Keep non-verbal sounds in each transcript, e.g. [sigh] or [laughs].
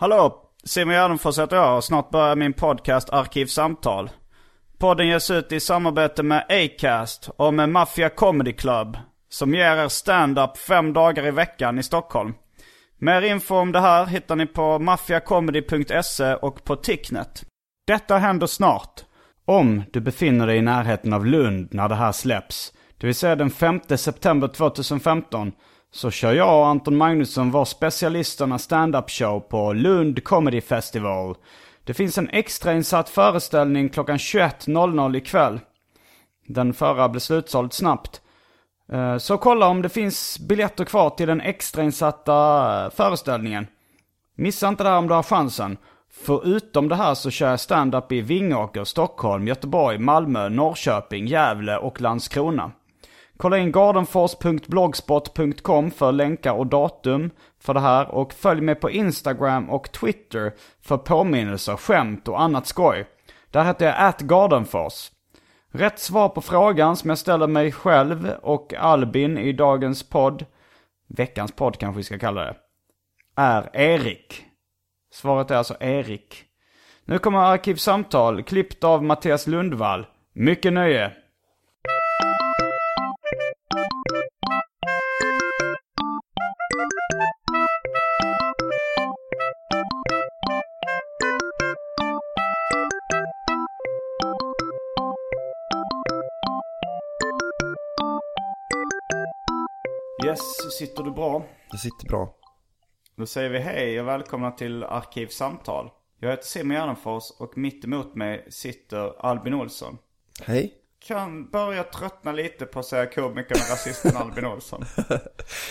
Hallå! Simon Gärdenfors heter jag och snart börjar min podcast Arkivsamtal. Podden ges ut i samarbete med Acast och med Mafia Comedy Club. Som ger er stand-up fem dagar i veckan i Stockholm. Mer info om det här hittar ni på maffiacomedy.se och på Ticknet. Detta händer snart. Om du befinner dig i närheten av Lund när det här släpps, det vill säga den 5 september 2015, så kör jag och Anton Magnusson vår specialisterna stand-up show på Lund Comedy Festival. Det finns en extrainsatt föreställning klockan 21.00 ikväll. Den förra blev slutsåld snabbt. Eh, så kolla om det finns biljetter kvar till den extrainsatta eh, föreställningen. Missa inte det här om du har chansen. Förutom det här så kör jag stand-up i Vingåker, Stockholm, Göteborg, Malmö, Norrköping, Gävle och Landskrona. Kolla in gardenfors.blogspot.com för länkar och datum för det här och följ mig på Instagram och Twitter för påminnelser, skämt och annat skoj. Där heter jag atgardenfors. Rätt svar på frågan som jag ställer mig själv och Albin i dagens podd, veckans podd kanske vi ska kalla det, är Erik. Svaret är alltså Erik. Nu kommer Arkivsamtal, klippt av Mattias Lundvall. Mycket nöje! Yes, sitter du bra? Det sitter bra. Då säger vi hej och välkomna till Arkivsamtal. Jag heter Simon Gärdenfors och mitt emot mig sitter Albin Olsson. Hej. Kan börja tröttna lite på att säga komikern och rasisten [laughs] Albin Olsson.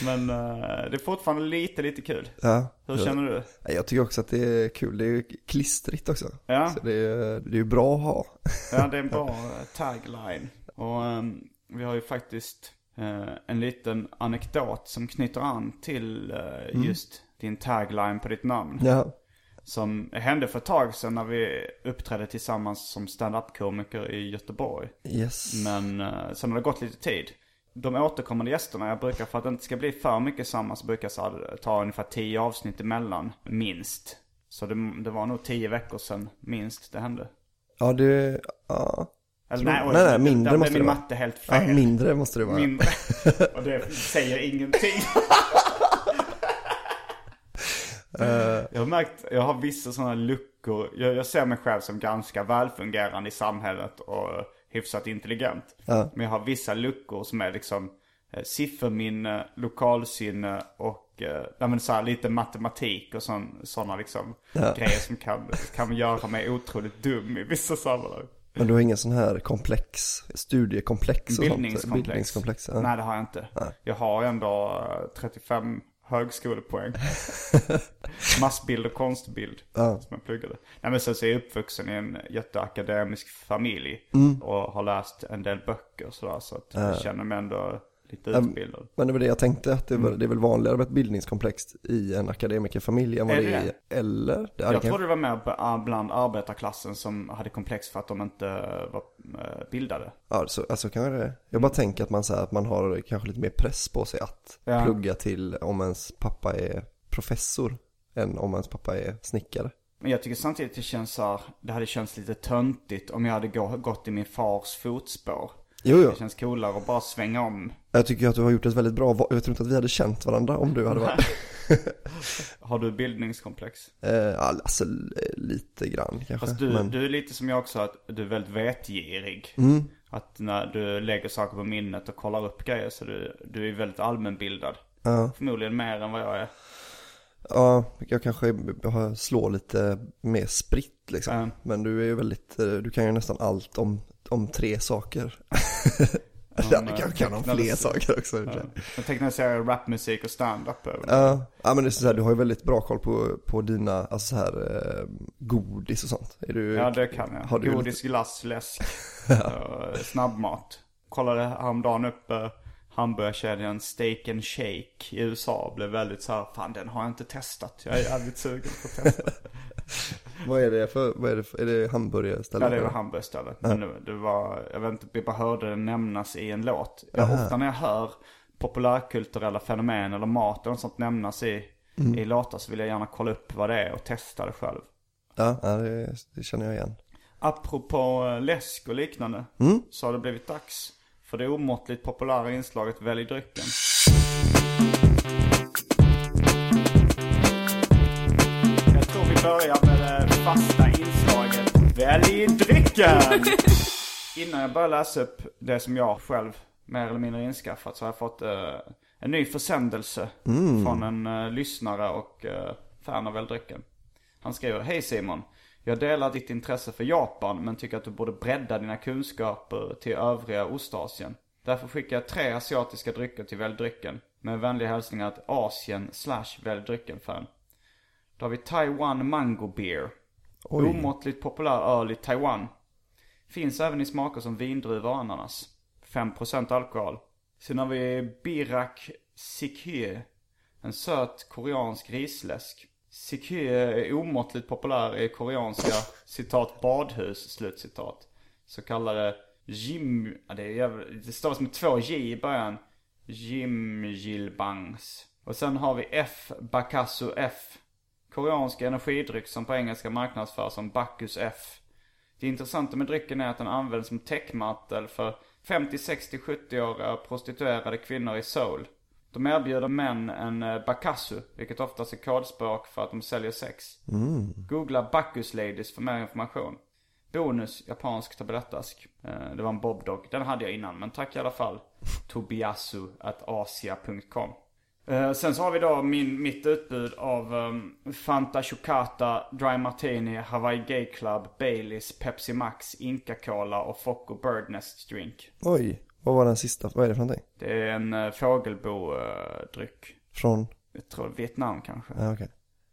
Men eh, det är fortfarande lite, lite kul. Ja. Hur känner du? Ja, Jag tycker också att det är kul. Det är ju klistrigt också. Ja. Så det är, ju bra att ha. Ja, det är en [laughs] bra tagline. Och ehm, vi har ju faktiskt en liten anekdot som knyter an till eh, just din tagline på ditt namn. Ja. Som hände för ett tag sedan när vi uppträdde tillsammans som stand-up-komiker i Göteborg. Yes. Men eh, sen har det gått lite tid. De återkommande gästerna, jag brukar för att det inte ska bli för mycket samma så brukar jag ta ungefär tio avsnitt emellan, minst. Så det, det var nog tio veckor sedan, minst, det hände. Ja, det, ja. Eller, nej, oj, nej, nej, där- mindre måste blev det min vara. matte helt Ja, fel. mindre måste det vara. Mindre. [laughs] Och det säger ingenting. [laughs] Eh, Jag har märkt, jag har vissa sådana luckor. Jag, jag ser mig själv som ganska välfungerande i samhället och hyfsat intelligent. Ja. Men jag har vissa luckor som är liksom eh, sifferminne, lokalsinne och eh, ja, så här, lite matematik och sådana liksom Ja. grejer som kan, kan göra mig otroligt dum i vissa sammanhang. Men du har ingen sån här komplex, studiekomplex och sånt? Bildningskomplex. Bildningskomplex, ja. Nej det har jag inte. Jag har ändå eh, 35 högskolepoäng. [laughs] Massbild och konstbild. Som jag pluggade. Nej men sen så är jag uppvuxen i en jätteakademisk familj. Mm. Och har läst en del böcker och sådär. Så att jag känner mig ändå lite utbildad. Men det var det jag tänkte, att det, var, Mm. det är väl vanligare med ett bildningskomplex i en akademikerfamilj än vad Är det är i, eller? Det, ja, det Jag kan- trodde det var mer bland arbetarklassen som hade komplex för att de inte var eh, bildade. Ja, så, alltså kanske det. Jag bara tänker att man, så här, att man har kanske lite mer press på sig att Ja. plugga till om ens pappa är professor än om ens pappa är snickare. Men jag tycker samtidigt det känns så här, det hade känts lite töntigt om jag hade gå, gått i min fars fotspår. Jo, jo. Det känns coolare att bara svänga om. Jag tycker att du har gjort ett väldigt bra val. Jag tror inte att vi hade känt varandra om du hade varit... [laughs] Har du bildningskomplex? Eh, alltså lite grann kanske. Fast du, men, du är lite som jag också, att du är väldigt vetgirig. Mm. Att när du lägger saker på minnet och kollar upp grejer så du, du är väldigt allmänbildad. Ja. Förmodligen mer än vad jag är. Ja, jag kanske slår lite mer spritt liksom. Ja. Men du är ju väldigt, eh, du kan ju nästan allt om, om tre saker. [laughs] ja, du kanske kan om fler tecknade- saker också. sig. Jag tecknar serier, rapmusik och stand-up. Ja, ja men det är så här, du har ju väldigt bra koll på, på dina, alltså så här, eh, godis och sånt. Är du, Ja det kan jag. Har du Godis, glass, läsk, eh, [laughs] snabbmat. Kollade häromdagen upp uh, hamburgarkedjan Steak and Shake i USA. Blev väldigt så här, fan den har jag inte testat. Jag är jävligt sugen på att testa. [laughs] Vad är det för, vad är det för, är det hamburgerställe? ja det var hamburgerstället. Men det, det var, jag vet inte, vi bara hörde den nämnas i en låt. Jag, ofta när jag hör populärkulturella fenomen eller mat eller något sånt nämnas i, i låtar så vill jag gärna kolla upp vad det är och testa det själv. Ja, ja det, det känner jag igen. Apropå eh, läsk och liknande. Så har det blivit dags för det omåttligt populära inslaget Välj drycken. Jag tror vi börjar med det fasta inslaget Välj drycken! [laughs] Innan jag börjar läsa upp det som jag själv mer eller mindre inskaffat så har jag fått eh, en ny försändelse från en eh, lyssnare och eh, fan av Välj drycken. Han skriver, Hej Simon. Jag delar ditt intresse för Japan men tycker att du borde bredda dina kunskaper till övriga Ostasien. Därför skickar jag tre asiatiska drycker till Välj drycken. Med vänliga hälsningar ett Asien slash Välj drycken-fan. Då har vi Taiwan Mango Beer. Oj. Omåttligt populär öl i Taiwan. Finns även i smaker som vindruva och ananas. 5% alkohol. Sen har vi Birak Sikhe. En söt koreansk risläsk. Sikhe är omåttligt populär i koreanska citat badhus, slutcitat. Så kallade Jim, ja, det, är jävla, det stavas med två J i början. Jimjilbangs. Och sen har vi F, Bakasu F. Koreansk energidryck som på engelska marknadsförs som Bacchus F. Det intressanta med drycken är att den används som täckmantel för 50, 60, 70-åriga prostituerade kvinnor i Seoul. De erbjuder män en eh, bakasu, vilket oftast är kodspråk för att de säljer sex. Googla Bacchus Ladies för mer information. Bonus, japansk tablettask. Eh, Det var en Bobdog. Den hade jag innan, men tack i alla fall. [laughs] tobiasu.asia.com Eh, Sen så har vi då min, mitt utbud av um, Fanta Chocata, Dry Martini, Hawaii Gay Club, Baileys, Pepsi Max, Inca Cola och Focco Birdnest Drink. Oj, vad var den sista, vad är det för någonting? Det är en uh, fågelbo-dryck. Från, Jag tror Vietnam kanske. ja okej.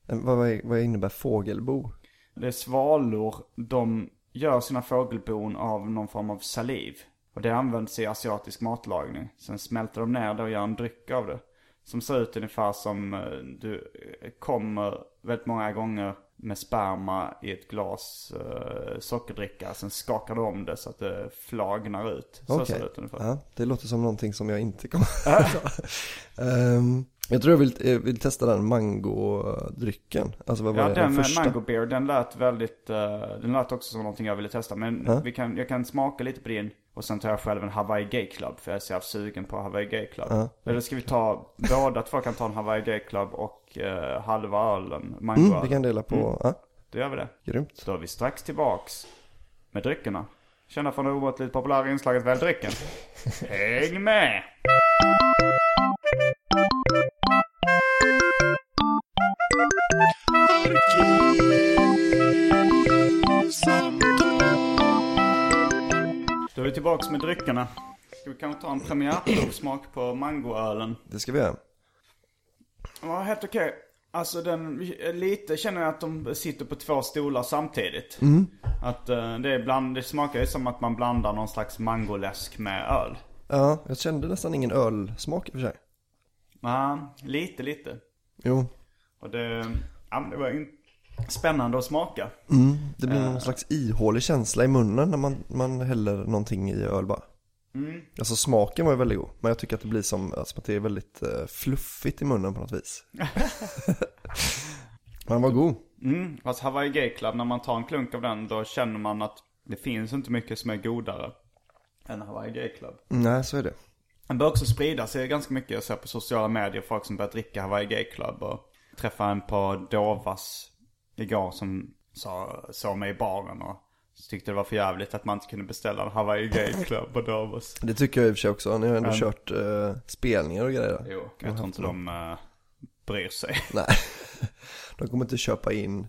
Eh, Vad, vad innebär fågelbo? Det är svalor. De gör sina fågelbon av någon form av saliv. Och det används i asiatisk matlagning. Sen smälter de ner det och gör en dryck av det. Som ser ut ungefär som eh, du kommer väldigt många gånger med sperma i ett glas eh, sockerdricka. Sen skakar du om det så att det flagnar ut. Så ser det ut ungefär. Ja, det låter som någonting som jag inte kommer [laughs] Ehm, Jag tror jag vill, jag vill testa den mangodrycken. Alltså vad var Ja, det, den, den första? Mango Beer, den lät väldigt, eh, den lät också som någonting jag ville testa. Men Ja. vi kan, jag kan smaka lite på din. Och sen tar jag själv en Hawaii Gay Club. För jag är så jävla sugen på Hawaii Gay Club. Ja. Eller ska vi ta, båda två kan ta en Hawaii Gay Club och eh, halva ölen, Mm, mangoölen. vi kan dela på, ja, Då gör vi det. grymt. Då är vi strax tillbaks med dryckerna. Kända från det omåttligt populära inslaget Välj drycken. [laughs] Häng med! Då är vi tillbaks med dryckerna. Ska vi kanske ta en premiärprovsmak på mangoölen? Det ska vi göra. Ja, helt okej. Alltså den, lite känner jag att de sitter på två stolar samtidigt. Att eh, det, är bland, det smakar ju som att man blandar någon slags mangoläsk med öl. Ja, jag kände nästan ingen ölsmak i och för sig. Ja, lite lite. Jo, Och det, ja, det var in, spännande att smaka. det blir någon slags ihålig känsla i munnen när man, man häller någonting i öl bara. Alltså smaken var ju väldigt god, men jag tycker att det blir som, alltså, att det är väldigt eh, fluffigt i munnen på något vis. [laughs] men var god. Mm, fast Hawaii Gay Club, när man tar en klunk av den, då känner man att det finns inte mycket som är godare än Hawaii Gay Club. Nej, så är det. Det börjar också sprida sig ganska mycket. Jag ser på sociala medier folk som börjar dricka Hawaii Gay Club. Och träffade en på Dovas igår som sa, såg mig i baren och tyckte det var för jävligt att man inte kunde beställa en Hawaii Gay Club på Dovas. Det tycker jag i och för sig också. Ni har ändå kört eh, spelningar och grejer. Jo, jag tror inte de uh, bryr sig. [laughs] Nej, de kommer inte köpa in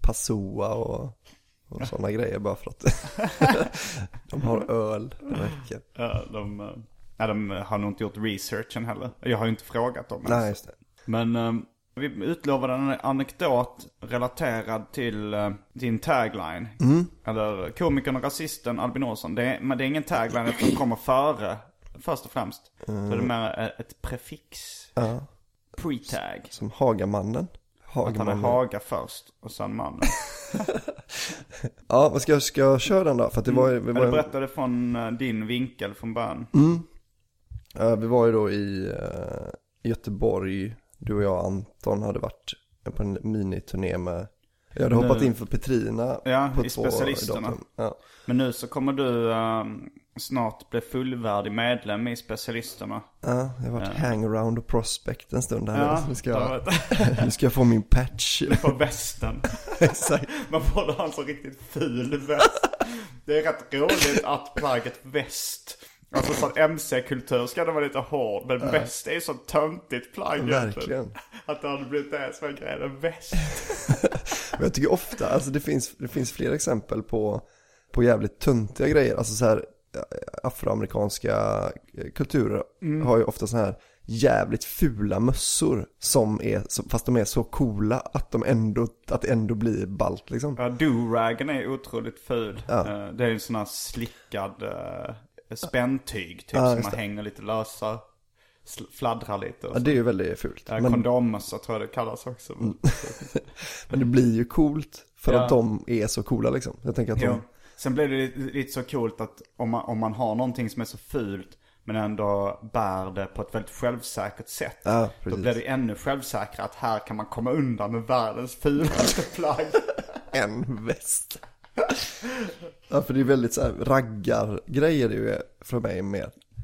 Passoa och, och sådana grejer bara för att [laughs] de har öl. Det. Ja, de, eh, nej, de har nog inte gjort researchen heller. Jag har ju inte frågat dem. Nej, just det. Men eh, vi utlovade en anekdot relaterad till eh, din tagline. Eller komikern och rasisten Albin Olsson. Det är, men det är ingen tagline den kommer före först och främst. Så det är mer ett prefix. Ja. Pre-tag. Som Hagamannen. Att han är Hagamannen. Haga först och sen mannen. [laughs] Ja, vad ska jag, ska jag köra den då? För att det var, vi, var, ju- berättade från eh, din vinkel från början. ja, vi var ju då i eh, Göteborg, du och jag Anton hade varit på en miniturné med jag hade hoppat in för Petrina Ja, på i två specialisterna. Ja. Men nu så kommer du ehm, snart bli fullvärdig medlem i specialisterna. ja, jag har varit hangaround och prospect en stund här Ja, nu. Nu ska, [laughs] jag nu ska jag få min patch. På västen. [laughs] Exakt. Man borde ha en så riktigt ful väst. Det är rätt roligt att plagget väst. Alltså för att MC-kultur ska det vara lite hård. Men väst är ju så töntigt plagg. Verkligen. Att det hade blivit det som är grejen. En väst. [laughs] Men jag tycker ofta, alltså det finns, det finns fler exempel på, på jävligt töntiga grejer. Alltså så här eh, afroamerikanska eh, kulturer har ju ofta så här jävligt fula mössor som är, så- fast de är så coola att de ändå, att det ändå blir ballt liksom. Ja, do-ragen är otroligt ful. Ja. Eh, Det är en sån här slickad späntyg typ. Ja, som man det. hänger lite lösa. Fladdrar lite. Och Ja, det är ju väldigt fult. Ja, Men, Kondommössa tror jag det kallas också. [laughs] men det blir ju coolt för Ja. att de är så coola liksom. Jag tänker att de, Jo. Sen blir det lite, lite så coolt att om man, om man har någonting som är så fult men ändå bär det på ett väldigt självsäkert sätt. Ja, då blir det ännu självsäkrare att här kan man komma undan med världens fulaste plagg. [laughs] en väst. [laughs] ja, för det är väldigt så här raggargrejer det ju för mig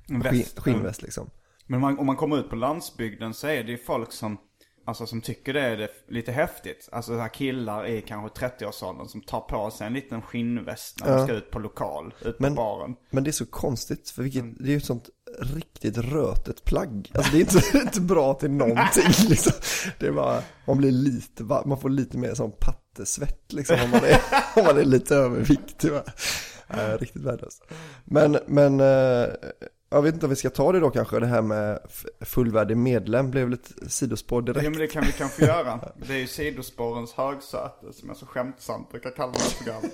skinn, väst. skinnväst liksom. Men om man, om man kommer ut på landsbygden så är det ju folk som, alltså som tycker det är lite häftigt. Alltså så här killar i kanske 30-årsåldern som tar på sig en liten skinnväst när de ska ut på lokal, ut på Men- baren. Men det är så konstigt, för vilket, Mm. det är ju ett sånt riktigt rötet plagg. Alltså det är inte, [laughs] inte bra till någonting liksom. Det är bara, man blir lite, man får lite mer sån jättesvett liksom om man är, [laughs] om man är lite överviktig va. Äh, riktigt värdelöst. Men, men, eh, jag vet inte om vi ska ta det då kanske, det här med fullvärdig medlem blev lite sidospår direkt. Jo men det kan vi kanske göra. Det är ju sidospårens högsäte som jag så skämtsamt brukar kalla det här programmet.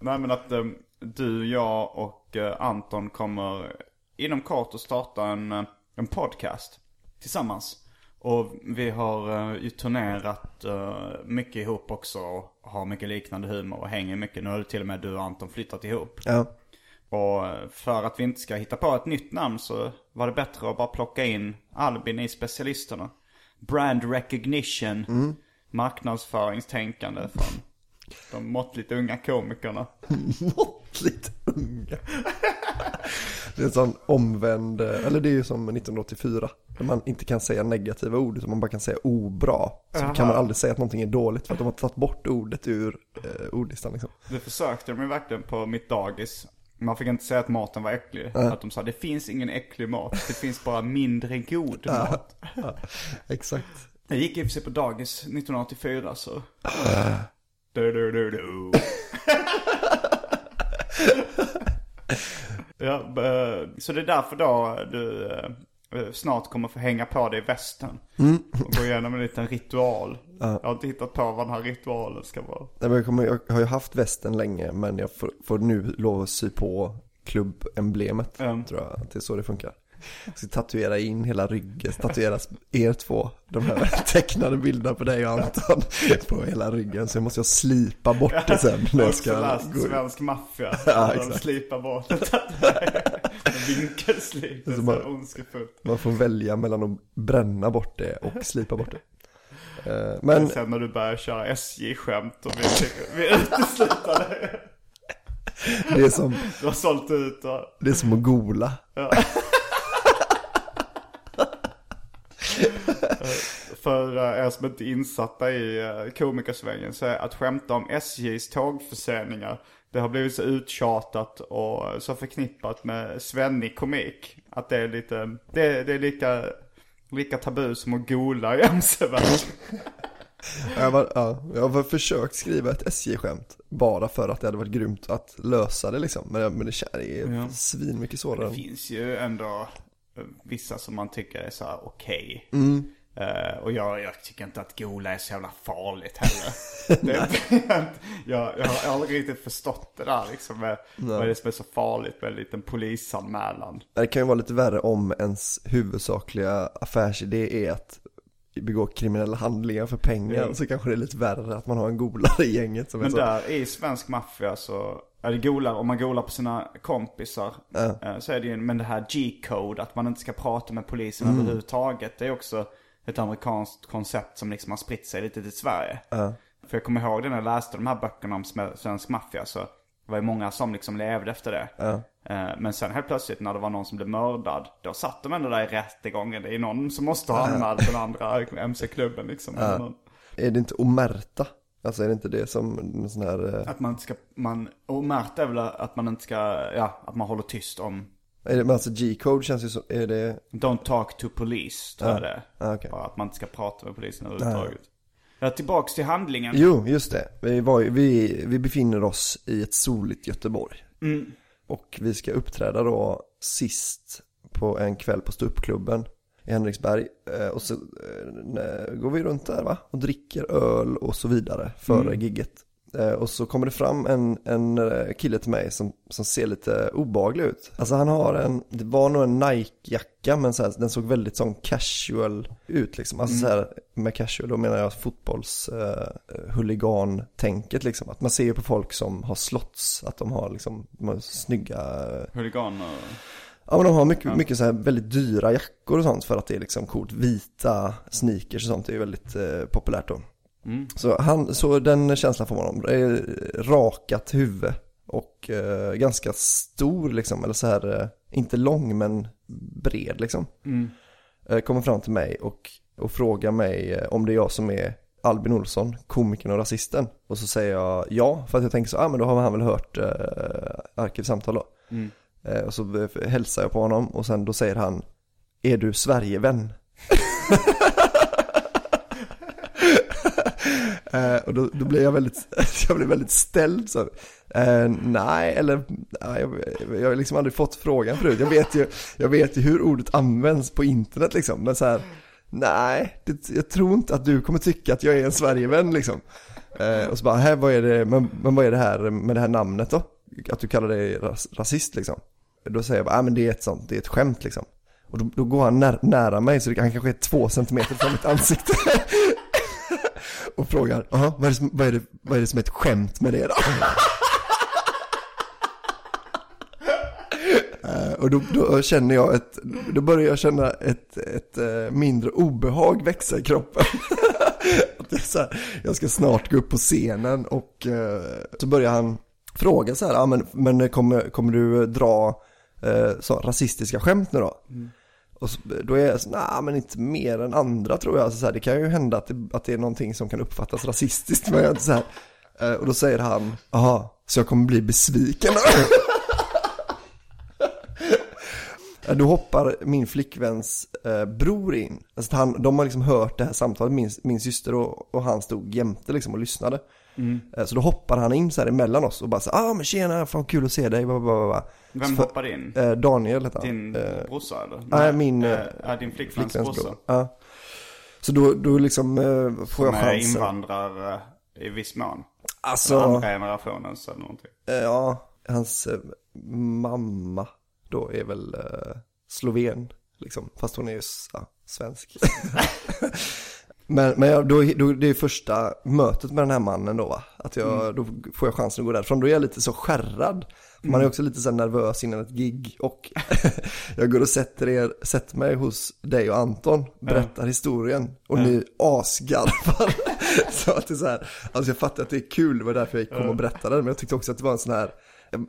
Nej men att ehm, du, jag och eh, Anton kommer inom kort att starta en, eh, en podcast tillsammans. Och vi har eh, ju turnerat eh, mycket ihop också och har mycket liknande humor och hänger mycket. Nu har till och med du och Anton flyttat ihop. Ja, Och eh, för att vi inte ska hitta på ett nytt namn så var det bättre att bara plocka in Albin i specialisterna. Brand recognition, marknadsföringstänkande från de måttligt unga komikerna. [laughs] måttligt unga. Det är en sån omvänd, eh, eller det är ju som 1984. Där man inte kan säga negativa ord utan man bara kan säga obra. Så kan man aldrig säga att någonting är dåligt för att de har tagit bort ordet ur eh, ordlistan liksom. Det försökte de ju verkligen på mitt dagis. Man fick inte säga att maten var äcklig. Att de sa det finns ingen äcklig mat, det finns bara mindre god mat. Ja, exakt. Jag gick i och för sig på dagis 1984 så... Du, du, du, du. [laughs] [laughs] ja, eh, så det är därför då du eh, snart kommer få hänga på dig västen. Och gå igenom en liten ritual. Jag har inte hittat på vad den här ritualen ska vara. Nej, men Jag, kommer, jag har ju haft västen länge men jag får, får nu lov att sy på klubbemblemet. Mm. Tror jag det är så det funkar. Jag ska tatuera in hela ryggen, tatueras er två, de här tecknade bilderna på dig och Anton på hela ryggen. Så måste jag slipa bort det sen när Jag jag ska läst gå. Svensk maffia. [laughs] Ja, de slipar bort det. [laughs] En vinkelslip. Det är Så bara- ondskefullt. Man får välja mellan att bränna bort det och slipa bort det. Eh, Men Sen när du börjar köra SJ-skämt och vi, vi utesluter det. det är som, Du har sålt ut och... det är som att gola. [laughs] För eh, er som inte är insatta i eh, komikersvängen så är att skämta om SJs tågförseningar det har blivit så uttjatat och så förknippat med svennig komik. Att det är lite, det, det är lika, lika tabu som att gola i MC-världen. [laughs] Jag, var, ja, jag har försökt skriva ett SJ-skämt bara för att det hade varit grymt att lösa det liksom. Men, men det är Ja. svin mycket svårare. Det finns ju ändå vissa som man tycker är så här okej. Mm. Eh, och jag, jag tycker inte att gola är så jävla farligt heller. [laughs] jag, jag har aldrig riktigt förstått det där liksom. Med, vad är det som är så farligt med en liten polisanmälan? Det kan ju vara lite värre om ens huvudsakliga affärsidé är att begå kriminella handlingar för pengar. Ja. Så kanske det är lite värre att man har en golare i gänget som är Men så. där i svensk maffia så är det golar, om man golar på sina kompisar eh, så är det ju, men det här G-code, att man inte ska prata med polisen Mm. överhuvudtaget. Det är också ett amerikanskt koncept som liksom har spritt sig lite till Sverige. För jag kommer ihåg det när jag läste de här böckerna om svensk maffia så det var ju många som liksom levde efter det. Eh, Men sen helt plötsligt när det var någon som blev mördad, då satt de ändå där i rättegången. Det är någon som måste ha anmält den andra MC-klubben liksom. Är det inte omerta? Alltså är det inte det som en sån här, eh, Att man inte ska, man, och märkt är väl att man inte ska, ja, att man håller tyst om är det, men alltså G-code känns ju som, är det, Don't talk to police, tror jag det. Ah, okej. Bara att man inte ska prata med polisen överhuvudtaget. Ja, tillbaks till handlingen. jo just det. Vi, var, vi, vi befinner oss i ett soligt Göteborg. Och vi ska uppträda då sist på en kväll på ståuppklubben i Henriksberg. Eh, Och så eh, går vi runt där va? Och dricker öl och så vidare före gigget. Eh, Och så kommer det fram en, en kille till mig som, som ser lite obaglig ut. Alltså han har en, det var nog en Nike-jacka men så här, den såg väldigt sån casual ut liksom. Alltså så här, med casual då menar jag fotbolls eh, liksom. Att man ser ju på folk som har slotts, att de har liksom, de har snygga Huliganer. Ja men de har mycket, mycket så här väldigt dyra jackor och sånt för att det är liksom coolt. Vita sneakers och sånt är ju väldigt eh, populärt då. Så, han, så den känslan får man om. Det är rakat huvud och eh, ganska stor liksom, eller så här, eh, inte lång men bred liksom. Eh, kommer fram till mig och, och frågar mig eh, om det är jag som är Albin Olsson, komikern och rasisten. Och så säger jag ja, för att jag tänker så, ah, men då har han väl hört eh, Arkivsamtal då. Eh, Eh, och så hälsar jag på honom och sen då säger han Är du Sverigevän? [laughs] Eh, och då, då blir jag väldigt, [laughs] jag blir väldigt ställd så. Eh, nej, eller nej, jag, jag har liksom aldrig fått frågan förut. Jag vet ju, jag vet ju hur ordet används på internet liksom. Men så här, nej, det, jag tror inte att du kommer tycka att jag är en Sverigevän liksom. Eh, och så bara, här, vad är det, men, men vad är det här med det här namnet då? Att du kallar dig ras, rasist liksom. Då säger jag bara, ah, men det är ett sånt, det är ett skämt liksom. Och då, då går han när, nära mig så det, han kanske är två centimeter från mitt ansikte. [laughs] och frågar, vad är, det som, vad, är det, vad är det som är ett skämt med det då? Uh, [laughs] och då, då känner jag ett, då börjar jag känna ett, ett uh, mindre obehag växa i kroppen. [laughs] Att det är så här, jag ska snart gå upp på scenen och uh, så börjar han fråga så här, ah, men, men kommer, kommer du dra eh, så, rasistiska skämt nu då? Och så, då är jag så, nej men inte mer än andra tror jag. Alltså, så här, det kan ju hända att det, att det är någonting som kan uppfattas rasistiskt. Men jag inte så här. Eh, och då säger han, jaha, så jag kommer bli besviken. [laughs] Då hoppar min flickväns eh, bror in. Alltså han, de har liksom hört det här samtalet, min, min syster och, och han stod jämte liksom och lyssnade. Eh, så då hoppar han in så här emellan oss och bara så ah men tjena, fan kul att se dig, bla, bla, bla. Vem för- hoppade in? Eh, Daniel heter han. Din Eh, brorsa eller? nej, min, Eh, din flickväns brorsa. bror. Ja. Så då, då liksom eh, får jag Med chansen. invandrare i viss mån. Alltså, Andra generationens eller någonting. eh, ja, hans mamma då är väl sloven, liksom. Fast hon är ju ja, svensk. [laughs] [laughs] men men jag, då, då, det är första mötet med den här mannen då va? Att jag, då får jag chansen att gå därifrån. Då är jag lite så skärrad. Man är också lite så nervös innan ett gig och [laughs] jag går och sätter, er, sätter mig hos dig och Anton, berättar historien och ni asgarvar. [laughs] så att det är så här, alltså jag fattar att det är kul, det var därför jag kom och berättade men jag tyckte också att det var en sån här,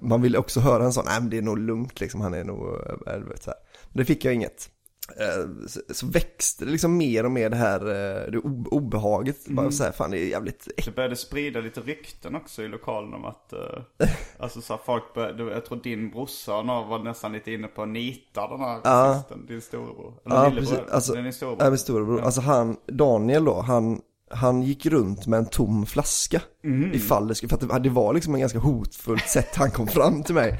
man ville också höra en sån, nej men det är nog lugnt liksom, han är nog, äh, du vet, så här. Men det fick jag inget. Eh, så, växte det liksom mer och mer det här eh, det obehaget. Bara så här, fan det är jävligt äckligt. Det började sprida lite rykten också i lokalen om att, eh, [laughs] alltså så här, folk började, jag tror din brorsa och några var nästan lite inne på att nita den här Ja. rasisten, din storebror. Eller Ja, lillebror, precis. Alltså, är din storebror. ja, min storebror. Alltså han, Daniel då, han, han gick runt med en tom flaska. Mm. Ifall det skulle, för att det, det var liksom en ganska hotfullt sätt han kom fram till mig.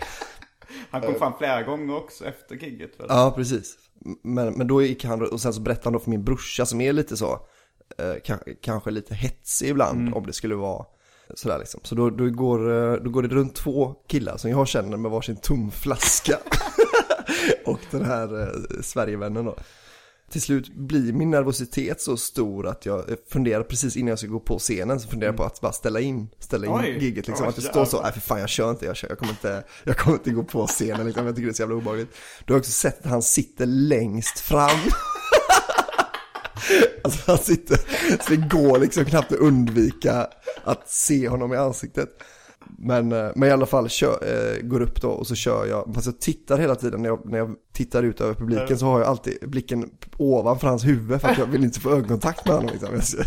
Han kom fram flera gånger också efter gigget väl? Ja, precis. Men, men då gick han, och sen så berättade han då för min brorsa som är lite så, eh, ka- kanske lite hetsig ibland om det skulle vara sådär liksom. Så då, då, går, eh, då går det runt två killar som jag känner med varsin tom flaska. [laughs] och den här eh, Sverigevännen då. Till slut blir min nervositet så stor att jag funderar precis innan jag ska gå på scenen så funderar jag på att bara ställa in, ställa in Oj. gigget liksom. Att det står så, nej för fan jag kör inte, jag, kör, jag, kommer inte, jag kommer inte gå på scenen liksom, jag tycker det är så jävla obehagligt. Du har också sett att han sitter längst fram. [laughs] alltså han sitter, så det går liksom knappt att undvika att se honom i ansiktet. Men, eh, men i alla fall kör, eh, går upp då och så kör jag, fast jag tittar hela tiden när jag, när jag tittar ut över publiken så har jag alltid blicken ovanför hans huvud för att jag vill inte få ögonkontakt med honom liksom.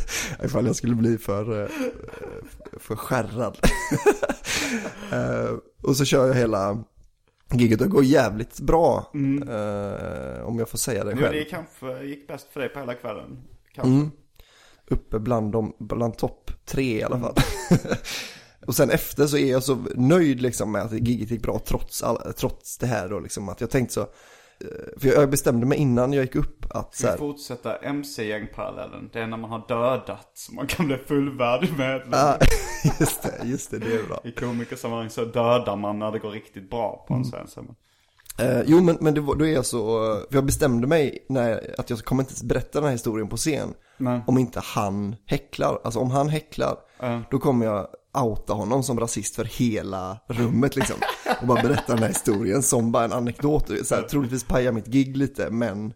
Ifall jag skulle bli för, eh, för skärrad. [laughs] Eh, och så kör jag hela giget och går jävligt bra. eh, om jag får säga det Jo, själv. det kanske gick bäst för dig på hela kvällen. Kanske. Mm. Uppe bland, bland topp tre i alla fall. [laughs] och sen efter så är jag så nöjd liksom med att giget gick bra trots, all, trots det här då liksom. Att jag tänkte så, eh, för jag bestämde mig innan jag gick upp att så Ska här, fortsätta MC-gäng-parallellen? Det är när man har dödat så man kan bli fullvärdig medlem. ah, [laughs] just det, just det, det är bra. I komikersammanhang så dödar man när det går riktigt bra på en scen. så- Eh, jo men, men det då är jag så, för jag bestämde mig när, att jag kommer inte berätta den här historien på scen. Nej. Om inte han häcklar, alltså om han häcklar, Ja. då kommer jag outa honom som rasist för hela rummet liksom. Och bara berätta den här historien som bara en anekdot, så här, troligtvis paja mitt gig lite men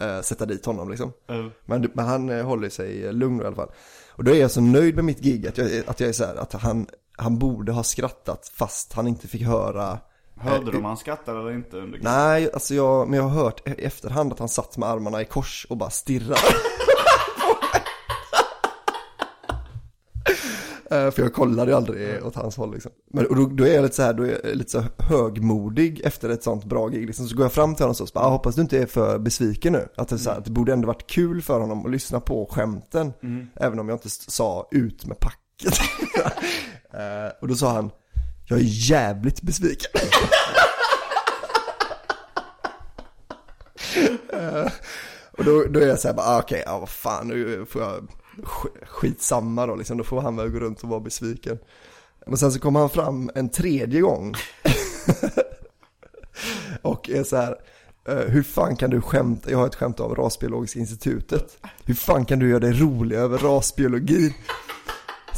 eh, sätta dit honom liksom. Ja. Men, men han eh, håller sig lugn i alla fall. Och då är jag så nöjd med mitt gig att jag, att jag är så här, att han, han borde ha skrattat fast han inte fick höra Hörde du om han skrattade eller inte under Nej, alltså jag, men jag har hört i efterhand att han satt med armarna i kors och bara stirrade. [laughs] För jag kollade ju aldrig åt hans håll liksom. Men och då, då är jag lite så här, då är jag lite så högmodig efter ett sånt bra gig liksom. Så går jag fram till honom och så, så bara, ah, hoppas du inte är för besviken nu. Att det, så här, att det borde ändå varit kul för honom att lyssna på skämten. Även om jag inte sa ut med packet. [laughs] Eh, och då sa han, jag är jävligt besviken. [laughs] Och då, då är jag såhär bara, ah, okej, ja vad fan, nu får jag skitsamma då liksom, då får han väl gå runt och vara besviken. Men sen så kommer han fram en tredje gång. [laughs] och är så här, eh, hur fan kan du skämta, jag har ett skämt av Rasbiologiska institutet. Hur fan kan du göra dig rolig över rasbiologi?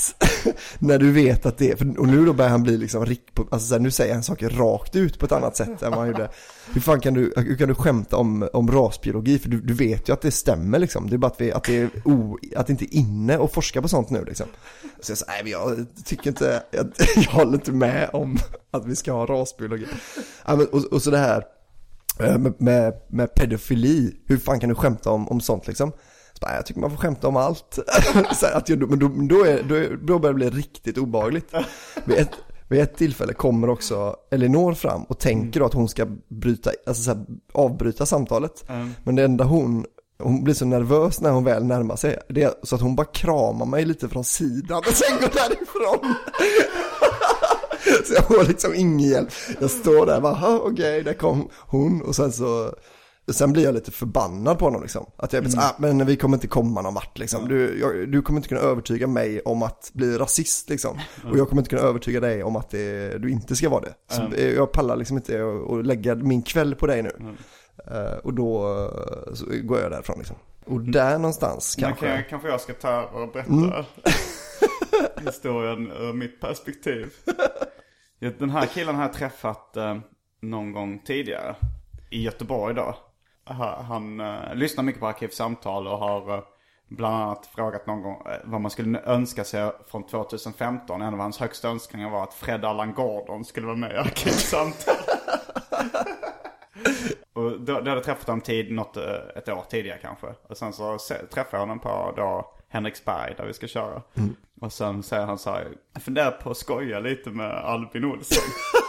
[laughs] när du vet att det är, och nu då börjar han bli liksom, rick på, alltså så här, nu säger han saker rakt ut på ett annat sätt än vad han gjorde. Hur fan kan du, hur kan du skämta om, om rasbiologi? För du, du vet ju att det stämmer liksom. Det är bara att, vi, att, det, är o, att det inte är inne att forska på sånt nu liksom. Så jag sa, nej men jag tycker inte, jag, [laughs] jag håller inte med om att vi ska ha rasbiologi. Ja, men, och, och så det här eh, med, med, med pedofili, hur fan kan du skämta om, om sånt liksom? Bara, jag tycker man får skämta om allt. [laughs] här, att jag, men då, då, är, då, är, då börjar det bli riktigt obehagligt. Vid ett, vid ett tillfälle kommer också Elinor fram och tänker då att hon ska bryta, alltså så här, avbryta samtalet. Men det enda hon, hon blir så nervös när hon väl närmar sig, det så att hon bara kramar mig lite från sidan och sen går därifrån. [laughs] Så jag får liksom ingen hjälp. Jag står där och bara, "Ha, okej, där kom hon. Och sen så, sen blir jag lite förbannad på honom liksom. Att jag blir så, ah, men vi kommer inte komma någon vart liksom. Du, jag, du kommer inte kunna övertyga mig om att bli rasist liksom. Och jag kommer inte kunna övertyga dig om att det, du inte ska vara det. Så eh, jag pallar liksom inte att- lägga min kväll på dig nu. Eh, och då eh, går jag därifrån liksom. Och där någonstans Men kanske. kan jag, kanske jag ska ta och berätta [laughs] historien ur mitt perspektiv. Den här killen har jag träffat eh, någon gång tidigare. I Göteborg då. Ha- Han eh, lyssnar mycket på Arkivsamtal och har eh, bland annat frågat någon gång eh, vad man skulle önska sig från 2015. En av hans högsta önskningar var att Fred Allan Gordon skulle vara med i Arkivsamtal. [laughs] Och då, då hade jag träffat honom tid, något, ett år tidigare kanske. Och sen så träffade jag honom på då Henriksberg där vi ska köra. Och sen säger han så här, jag funderar på att skoja lite med Albin Olsson. [laughs]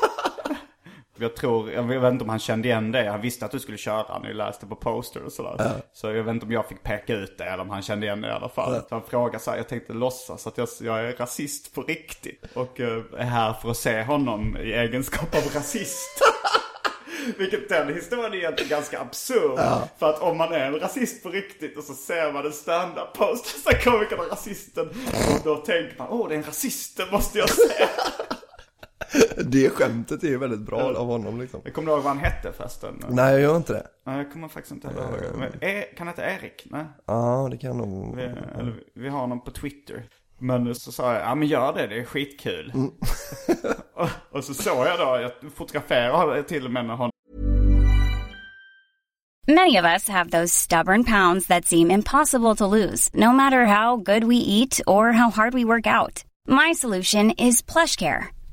Jag tror, jag vet inte om han kände igen det. Han visste att du skulle köra när jag läste på poster och sådär. Så jag vet inte om jag fick peka ut det eller om han kände igen det i alla fall. Så han frågade så här, jag tänkte låtsas att jag, jag är rasist på riktigt. Och eh, är här för att se honom i egenskap av rasist. [laughs] Vilket den historien är egentligen ganska absurd. För att om man är en rasist på riktigt och så ser man en stand-up post så komikern och rasisten. Och då tänker man, åh det är en rasist, det måste jag se. [laughs] [laughs] Det skämtet är ju väldigt bra av honom liksom. Jag kommer du ihåg vad han hette förresten? Nej, jag gör inte det. Nej, jag kommer faktiskt inte heller ihåg. Men, e- kan han heta Erik? Nej. Ja, det kan nog... Vi, eller, vi har honom på Twitter. Men så sa jag, ja men gör det, det är skitkul. [laughs] och, och så såg jag då, jag fotograferade till och med med honom. Many of us have those stubborn pounds that seem impossible to lose, no matter how good we eat or how hard we work out. My solution is PlushCare.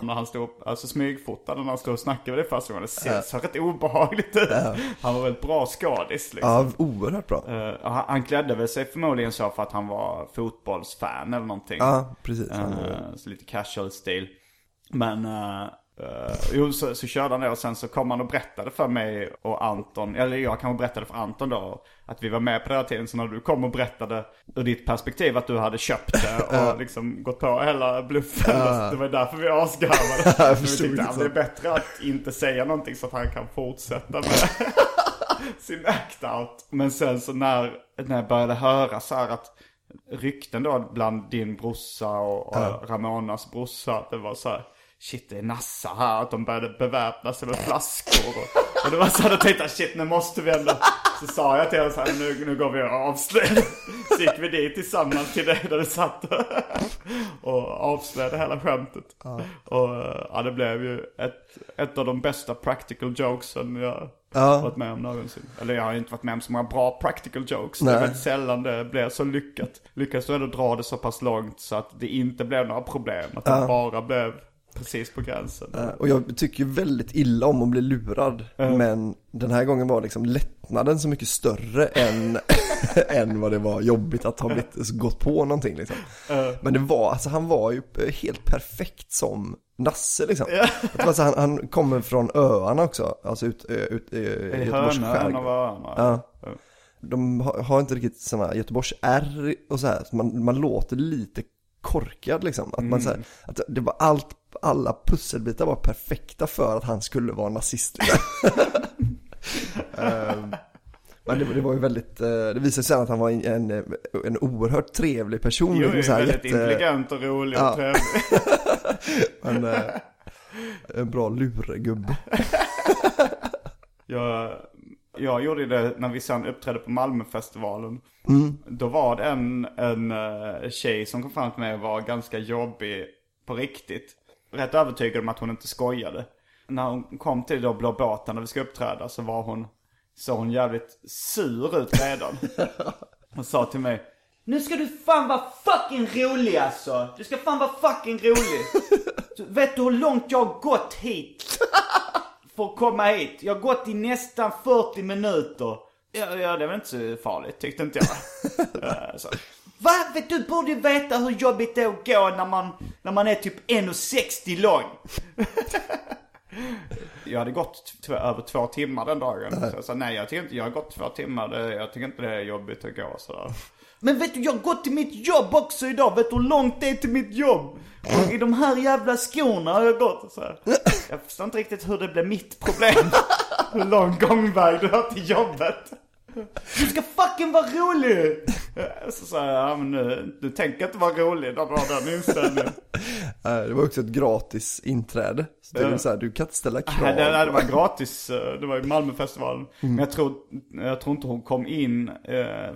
När han stod, alltså smygfotade när han stod och snackade med det första gången. Det ser så rätt obehagligt ut. Han var väldigt bra skådis liksom. Ja, oerhört bra. Eh, han, han klädde väl sig förmodligen så för att han var fotbollsfan eller någonting. Ja, precis. Eh, så lite casual stil. Men, eh, eh, jo så, så körde han det och sen så kom han och berättade för mig och Anton, eller jag kanske berättade för Anton då, att vi var med på den här tiden. Så när du kom och berättade ur ditt perspektiv att du hade köpt det [laughs] och liksom gått på hela bluffen. Det var därför vi asgarvade. [laughs] Vi tyckte att det är bättre att inte säga någonting så att han kan fortsätta med [laughs] sin act-out. Men sen så när, när jag började höra så här att rykten då bland din brorsa och, och Ramonas brorsa, att det var så här, shit det är Nassa här, att de började beväpna sig med flaskor. Och, och det var så här, då tänkte jag shit nu måste vi ändå, så sa jag till honom så här, nu, nu går vi och avslöjar. Så gick vi dit tillsammans till dig där du satt och avslöjade hela skämtet. Och ja, det blev ju ett, ett av de bästa practical jokesen jag Ja. varit med om någonsin. Eller jag har ju inte varit med om så många bra practical jokes. Det Nej. är väldigt sällan det blir så lyckat. Lyckades du ändå dra det så pass långt så att det inte blev några problem. Att det bara blev precis på gränsen. Eh, Och jag tycker ju väldigt illa om att bli lurad. Men den här gången var liksom lättnaden så mycket större än, [laughs] än vad det var jobbigt att ha blivit, gått på någonting liksom. Men det var, alltså han var ju helt perfekt som Nasse liksom. Att det var så, han, han kommer från öarna också, alltså ut, ö, ut i Göteborgs skärgård. av öarna. Ja. De har, har inte riktigt sådana Göteborgs R och så här, så man, man låter lite korkad liksom. Att man så här, att det var allt, alla pusselbitar var perfekta för att han skulle vara nazist. Ehm, Men det, det var ju väldigt, eh, det visade sig att han var en, en, en oerhört trevlig person. Jo, liksom är så här väldigt jätte- intelligent och rolig Ja. och trevlig. [laughs] Men, eh, en bra luregubbe. [laughs] Jag, jag gjorde det när vi sen uppträdde på Malmöfestivalen. Då var det en, en eh, tjej som kom fram till mig och var ganska jobbig på riktigt. Rätt övertygad om att hon inte skojade. När hon kom till då Blå båten när vi ska uppträda så var hon, så hon jävligt sur ut redan. [laughs] och sa till mig Nu ska du fan vara fucking rolig alltså! Du ska fan vara fucking rolig! Så, vet du hur långt jag har gått hit? För att komma hit. Jag har gått i nästan 40 minuter. Ja, ja det var inte så farligt tyckte inte jag. [laughs] Eh, så. Va? Vet Du borde ju veta hur jobbigt det är att gå när man, när man är typ 1,60 lång. [laughs] Jag hade gått över två timmar den dagen. Så jag sa nej jag tycker inte, jag har gått två timmar. Det, jag tycker inte det är jobbigt att gå sådär. Men vet du, jag har gått till mitt jobb också idag. Vet du hur långt det är till mitt jobb? Och I de här jävla skorna har jag gått. Så här. Jag förstår inte riktigt hur det blev mitt problem. [laughs] Hur lång gångväg du har till jobbet. Du ska fucking vara rolig! Så sa jag, ja men nu, du tänker inte vara rolig när du har den inställningen. [laughs] Det var också ett gratis inträde. Så det är så här, du kan inte ställa krav. Nej, det, det var gratis, eh, det var i Malmöfestivalen. Men jag tror, jag tror inte hon kom in, eh,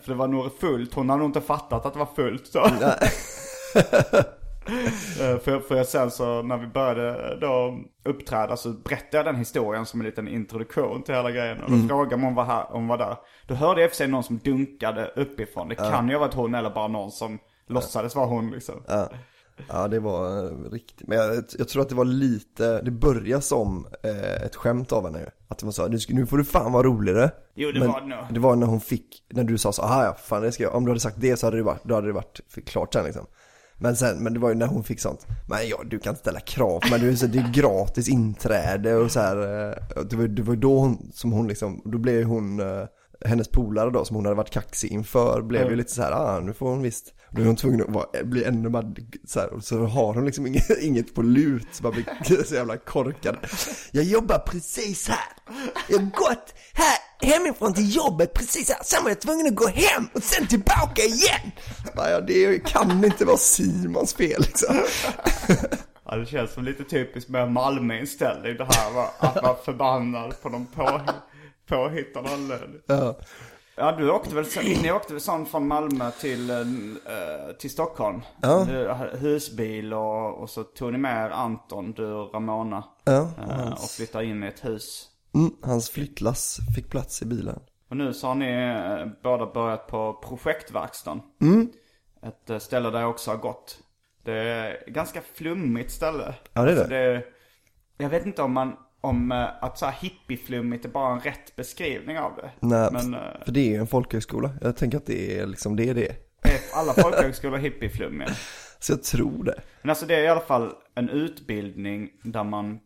för det var nog fullt. Hon hade nog inte fattat att det var fullt. Så. [laughs] [laughs] Eh, för, för sen så när vi började då uppträda så berättade jag den historien som en liten introduktion till hela grejen. Och då frågade man om hon var, här, om hon var där. Då hörde jag i och för sig någon som dunkade uppifrån. Det kan ju ha varit hon eller bara någon som låtsades vara hon liksom. Ja, det var eh, riktigt. Men jag, jag tror att det var lite, det började som eh, ett skämt av henne. Att man sa, nu, nu får du fan vara roligare. Jo, det Men var det nog. Det var när hon fick, när du sa så, aha ja, fan det ska jag, om du hade sagt det så hade det varit, då hade det varit klart sen liksom. Men sen, men det var ju när hon fick sånt, men ja du kan ställa krav, men det är, så, det är gratis inträde och så här. eh, Det var, det var då hon, som hon liksom, då blev hon, eh, hennes polare då som hon hade varit kaxig inför blev ju lite så här, ah nu får hon visst. Då är hon tvungen att vara, bli ännu mer så här, så har hon liksom inget, [laughs] inget på lut, så man blir [laughs] så jävla korkad. Jag jobbar precis här, jag har gått här hemifrån till jobbet precis här, sen var jag tvungen att gå hem och sen tillbaka igen. Ja, det kan inte vara Simons fel liksom. Ja, det känns som lite typiskt med Malmö-inställning det här va? Att vara förbannad på någon på, påhittad anledning. Ja. Ja, du åkte väl, ni åkte väl sen från Malmö till, eh, till Stockholm? Ja. Du, husbil och, och så tog ni med er Anton, du och Ramona. Ja, eh, och flyttade in i ett hus. Mm, hans flyttlass fick plats i bilen. Och nu så har ni eh, båda börjat på projektverkstan. Mm. Ett eh, ställe där jag också har gått. Det är ett ganska flummigt ställe. Ja, det är det. Alltså det jag vet inte om man, om eh, att så här hippieflummigt är bara en rätt beskrivning av det. Nej, Men för det är ju en folkhögskola. Jag tänker att det är liksom, det är det. är alla folkhögskolor hippieflummiga? [laughs] Så jag tror det. Men alltså det är i alla fall en utbildning där man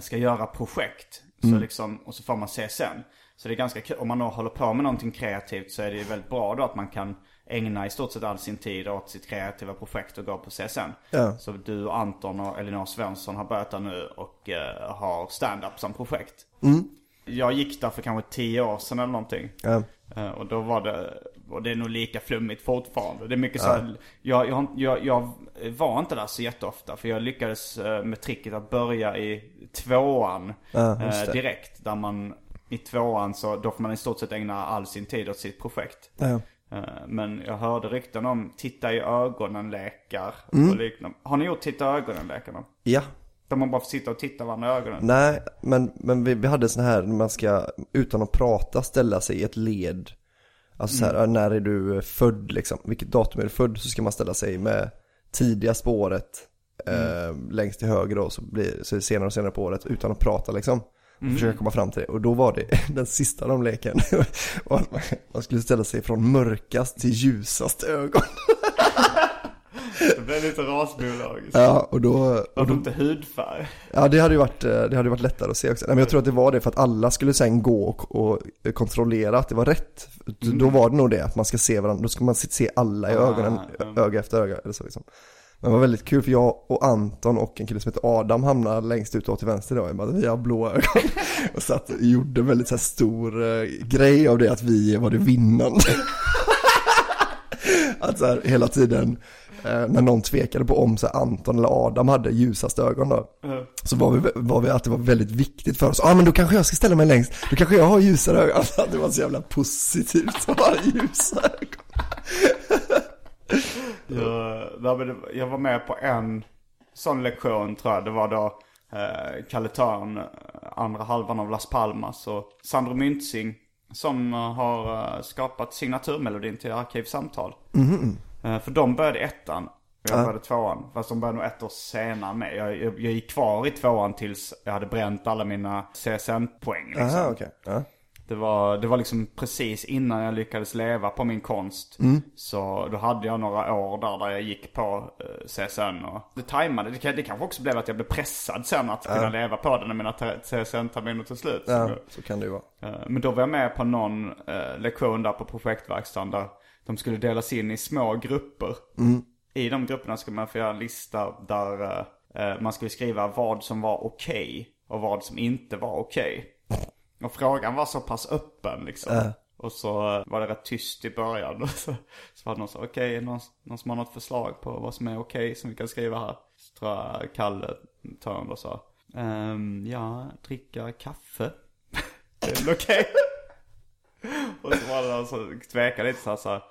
ska göra projekt. Så Mm. liksom, och så får man CSN. Så det är ganska kul, om man då håller på med någonting kreativt så är det ju väldigt bra då att man kan ägna i stort sett all sin tid åt sitt kreativa projekt och gå på CSN. Ja. Så du och Anton och Elinor Svensson har börjat där nu och eh, har stand-up som projekt. Jag gick där för kanske tio år sedan eller någonting. Ja. Eh, Och då var det, och det är nog lika flummigt fortfarande. Det är mycket så här, jag, jag, jag, jag var inte där så jätteofta. För jag lyckades eh, med tricket att börja i tvåan Ja, eh, direkt. Där man i tvåan så, då får man i stort sett ägna all sin tid åt sitt projekt. Ja. Eh, Men jag hörde rykten om titta i ögonen-lekar Mm. och liknande. Har ni gjort titta i ögonen-lekarna? Ja. Där man bara får sitta och titta varandra i ögonen? Nej, men, men vi, vi hade sån här, man ska utan att prata ställa sig i ett led. Alltså så här, när är du född liksom? Vilket datum är du född? Så ska man ställa sig med tidiga spåret eh, längst till höger då, så blir så är det senare och senare på året utan att prata liksom. Och försöka komma fram till det. Och då var det [laughs] den sista de leken. [laughs] man skulle ställa sig från mörkast till ljusast ögon. [laughs] Det blev lite rasbiologiskt. ja, och då, Har du inte hudfärg? Ja det hade ju varit, eh, det hade varit lättare att se också. Nej, men jag tror att det var det för att alla skulle sen gå och, och kontrollera att det var rätt. Då var det nog det, att man ska se varandra, då ska man se alla i ögonen, mm. öga efter öga eller så liksom. Men det var väldigt kul för jag och Anton och en kille som heter Adam hamnade längst ut och till vänster då. Jag bara, vi har blå ögon. [laughs] Och satt och gjorde en väldigt så stor eh, grej av det att vi var det vinnande. [laughs] att så här, hela tiden när någon tvekade på om så Anton eller Adam hade ljusast ögon då. Så var vi, var vi att det var väldigt viktigt för oss. Ja ah, men då kanske jag ska ställa mig längst. Då kanske jag har ljusare ögon. Alltså, [laughs] det var så jävla positivt att ha ljusa ögon. [laughs] Jag, jag var med på en sån lektion tror jag. Det var då eh, Kalle Törn, eh, andra halvan av Las Palmas. Och Sandro Myntzing som eh, har eh, skapat signaturmelodin till Arkivsamtal. Mhm. Eh, För de började ettan. och Jag började tvåan. Fast de började nog ett år senare med. Jag, jag, jag gick kvar i tvåan tills jag hade bränt alla mina CSN-poäng. Liksom. Aha, okej. Ja. Det var, det var liksom precis innan jag lyckades leva på min konst. Så då hade jag några år där, där jag gick på eh, CSN och det tajmade. Det, det kanske också blev att jag blev pressad sen att kunna leva på det när mina te- CSN-terminer tog slut. ja, så kan det ju vara. Eh, Men då var jag med på någon eh, lektion där på projektverkstaden där de skulle delas in i små grupper. I de grupperna skulle man få göra en lista där eh, man skulle skriva vad som var okej och vad som inte var okej. Och frågan var så pass öppen liksom. Och så eh, var det rätt tyst i början. [laughs] Och så, så var det någon som okej, någon, någon som har något förslag på vad som är okej som vi kan skriva här. Så tror jag Kalle Törn och sa. Ehm, ja, dricka kaffe. [laughs] det är väl okej? [laughs] Och så var det någon som tvekade lite så här, så här.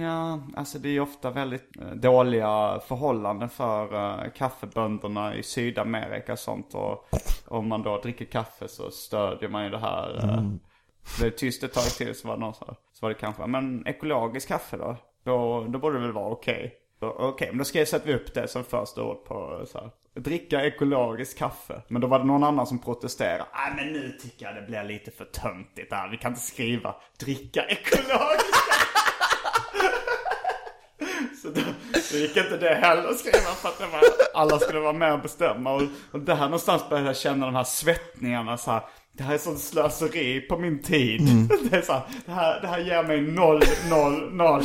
Ja, alltså det är ju ofta väldigt eh, dåliga förhållanden för uh, kaffebönderna i Sydamerika och sånt. Och om man då dricker kaffe så stödjer man ju det här. Uh, Det är tyst ett tag till så var det någon så, här, så var det kanske, men ekologiskt kaffe då? Då, då borde det väl vara okej. Då- Okej, men då ska jag sätta upp det som första ord på så här. Dricka ekologiskt kaffe. Men då var det någon annan som protesterade. Nej men nu tycker jag det blir lite för töntigt där. Vi kan inte skriva dricka ekologiskt Så då, då gick inte det heller att skriva för att var, alla skulle vara med och bestämma. Och, och där någonstans började jag känna de här svettningarna så här. Det här är sånt slöseri på min tid. [laughs] Det, är så här, det, här, det här ger mig noll, noll, noll.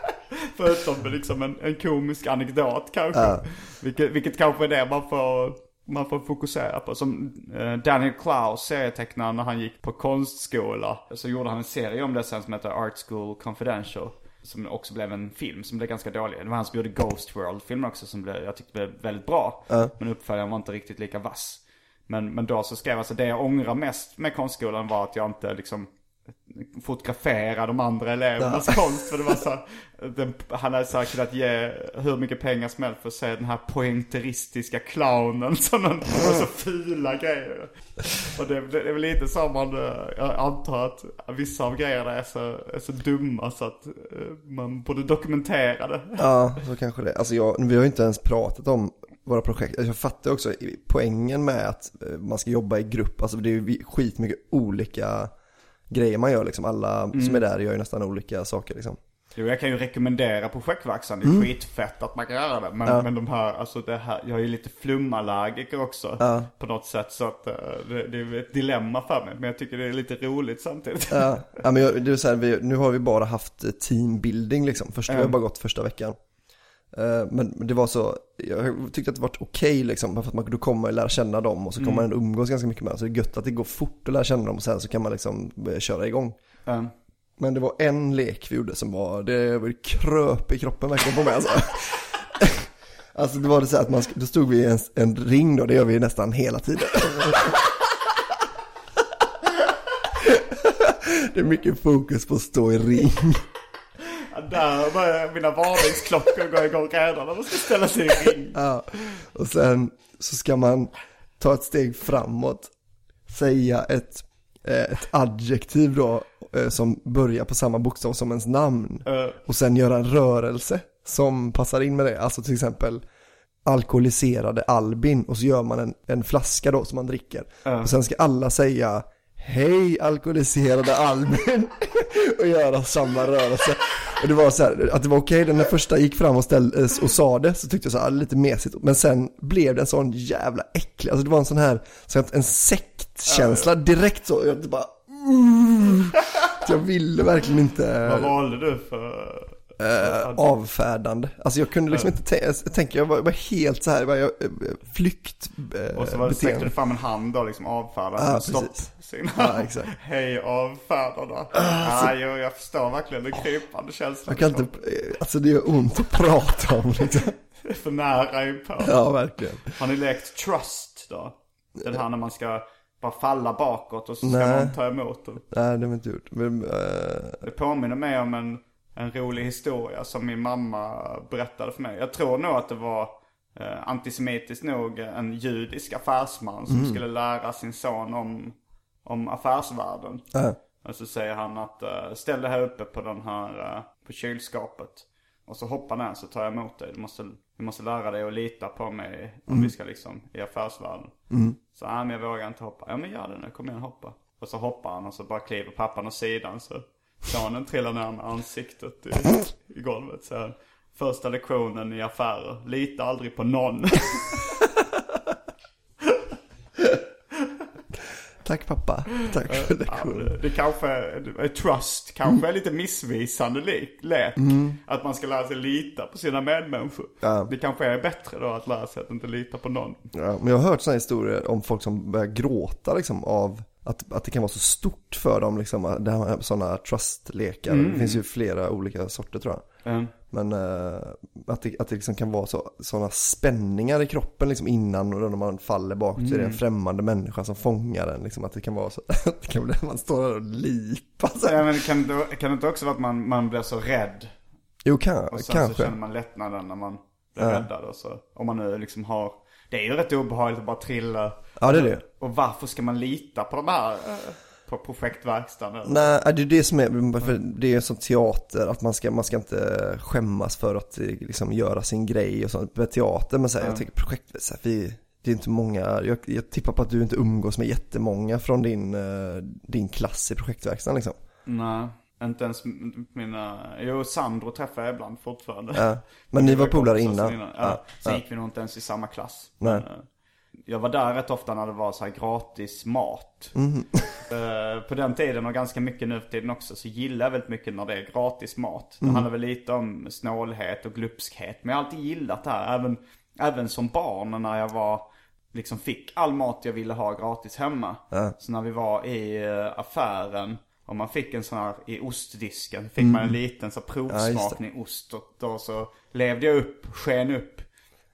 [laughs] Förutom liksom en, en komisk anekdot kanske. Vilket, vilket kanske är det man får, man får fokusera på. Som eh, Daniel Klaus, serietecknaren, när han gick på konstskola. Så gjorde han en serie om det sen som heter Art School Confidential. Som också blev en film som blev ganska dålig. Det var han som gjorde Ghost World-filmen också som blev, jag tyckte blev väldigt bra. Men uppföljaren var inte riktigt lika vass. Men, men då så skrev jag, alltså det jag ångrar mest med konstskolan var att jag inte liksom fotografera de andra elevernas [laughs] konst. För det var så här, den, han hade här kunnat ge hur mycket pengar som helst för att se den här poängteristiska clownen [laughs] som den, och så fula grejer. Och det, det är väl lite så man, eh, jag antar att vissa av grejerna är så, är så dumma så att eh, man borde dokumentera det. Ja, så kanske det. Alltså jag, vi har ju inte ens pratat om våra projekt. Alltså jag fattar också poängen med att eh, man ska jobba i grupp. Alltså det är ju skitmycket olika grejer man gör liksom. Alla som är där gör ju nästan olika saker liksom. Jo, jag kan ju rekommendera projektverksamhet. Det är skitfett att man kan göra det. Men, men de här, alltså det här, jag är ju lite flumallergiker också. På något sätt. Så att eh, det, det är ett dilemma för mig. Men jag tycker det är lite roligt samtidigt. Ja, ja men jag, det är så här, vi, nu har vi bara haft teambuilding liksom. Först, Vi har bara gått första veckan. Eh, Men det var så, jag tyckte att det var okej liksom, bara för att man kunde komma och lära känna dem och så kommer man ändå umgås ganska mycket med dem. Så det är gött att det går fort att lära känna dem och sen så kan man liksom börja köra igång. Ja. Men det var en lek vi gjorde som var, det var kröp i kroppen verkligen på mig alltså. [laughs] Alltså det var det så att man, då stod vi i en, en ring då, det gör vi nästan hela tiden. [laughs] Det är mycket fokus på att stå i ring. Där börjar mina varningsklockor gå igång redan man ska ställa sig i ring. [laughs] Ja. Och sen så ska man ta ett steg framåt, säga ett, eh, ett adjektiv då eh, som börjar på samma bokstav som ens namn. Och sen göra en rörelse som passar in med det. Alltså till exempel alkoholiserade Albin och så gör man en, en flaska då som man dricker. Och sen ska alla säga Hej alkoholiserade Albin [laughs] och göra samma rörelse. Och det var så här, att det var okej, den när första gick fram och, ställ, och sa det så tyckte jag så här, lite mesigt. Men sen blev det en sån jävla äcklig, alltså det var en sån här, en sektkänsla direkt så, jag bara mm. Jag ville verkligen inte Vad valde du för... eh, avfärdande. Alltså jag kunde liksom inte tänka, jag var, var helt så här, jag var, jag, eh, flykt eh, Och så var det, sträckte du fram en hand och liksom avfärdade Ja, med stopp. precis. Signal. Ja, exakt. [laughs] Hej avfärdarna. Ja, jo, jag förstår verkligen den krypande känslan. Jag kan inte, eh, alltså det gör ont att prata om liksom. [laughs] Det är för nära inpå. Ja, verkligen. Har ni lekt trust då? Den här när man ska bara falla bakåt och så ska Nej. man ta emot den. Nej, det har vi inte gjort. Men, eh, Det påminner mig om en, en rolig historia som min mamma berättade för mig. Jag tror nog att det var eh, antisemitiskt nog en judisk affärsman som skulle lära sin son om, om affärsvärlden. Ja. Och så säger han att uh, ställ det här uppe på den här, uh, på kylskåpet. Och så hoppar ner så tar jag emot dig. Du måste, du måste lära dig att lita på mig om vi ska liksom i affärsvärlden. Så nej men jag vågar inte hoppa. Ja men gör det nu, kom igen hoppa. Och så hoppar han och så bara kliver pappan åt sidan så sonen trillar ner med ansiktet i, i golvet. Så här, första lektionen i affärer, lita aldrig på någon. Tack pappa. Tack för Ja, lektionen. det, det kanske, är- trust kanske är lite missvisande lik, lek. Att man ska lära sig lita på sina medmänniskor. Ja. Det kanske är bättre då att lära sig att inte lita på någon. Ja, men jag har hört sådana historier om folk som börjar gråta liksom av att, att det kan vara så stort för dem liksom, det här, sådana trustlekar. Det finns ju flera olika sorter tror jag. Mm. Men eh, att det, att det liksom kan vara så, sådana spänningar i kroppen liksom innan och då när man faller bak så är det en främmande människa som fångar en. Liksom, att det kan vara så, [laughs] att det kan man står där och lipar. Ja, men kan, det, kan det inte också vara att man, man blir så rädd? Jo, kan, Och sen så känner kanske. man lättnaden när man blir räddad. Och så, om man nu liksom har, det är ju rätt obehagligt att bara trilla. Ja, det är det. Och varför ska man lita på de här, eh, på projektverkstaden? Nej, det är det som är, för det är som teater, att man ska, man ska inte skämmas för att eh, liksom göra sin grej och sånt. Med teater, men så här, jag tycker projekt, så här, vi, det är inte många, jag, jag tippar på att du inte umgås med jättemånga från din, eh, din klass i projektverkstaden liksom. Nej, inte ens mina, jo Sandro träffar jag ibland fortfarande. Ja. Men ni var polare så innan? Ja, Ja, sen ja. gick vi nog inte ens i samma klass. Nej. Eh, jag var där rätt ofta när det var så här gratis mat. [laughs] Eh, På den tiden och ganska mycket nu för tiden också så gillar jag väldigt mycket när det är gratis mat. Det handlar väl lite om snålhet och glupskhet. Men jag har alltid gillat det här. Även, även som barn när jag var, liksom fick all mat jag ville ha gratis hemma. Så när vi var i eh, affären och man fick en sån här i ostdisken. Fick man en liten så Mm. Ja, provsmakning ost. Och då så levde jag upp, sken upp.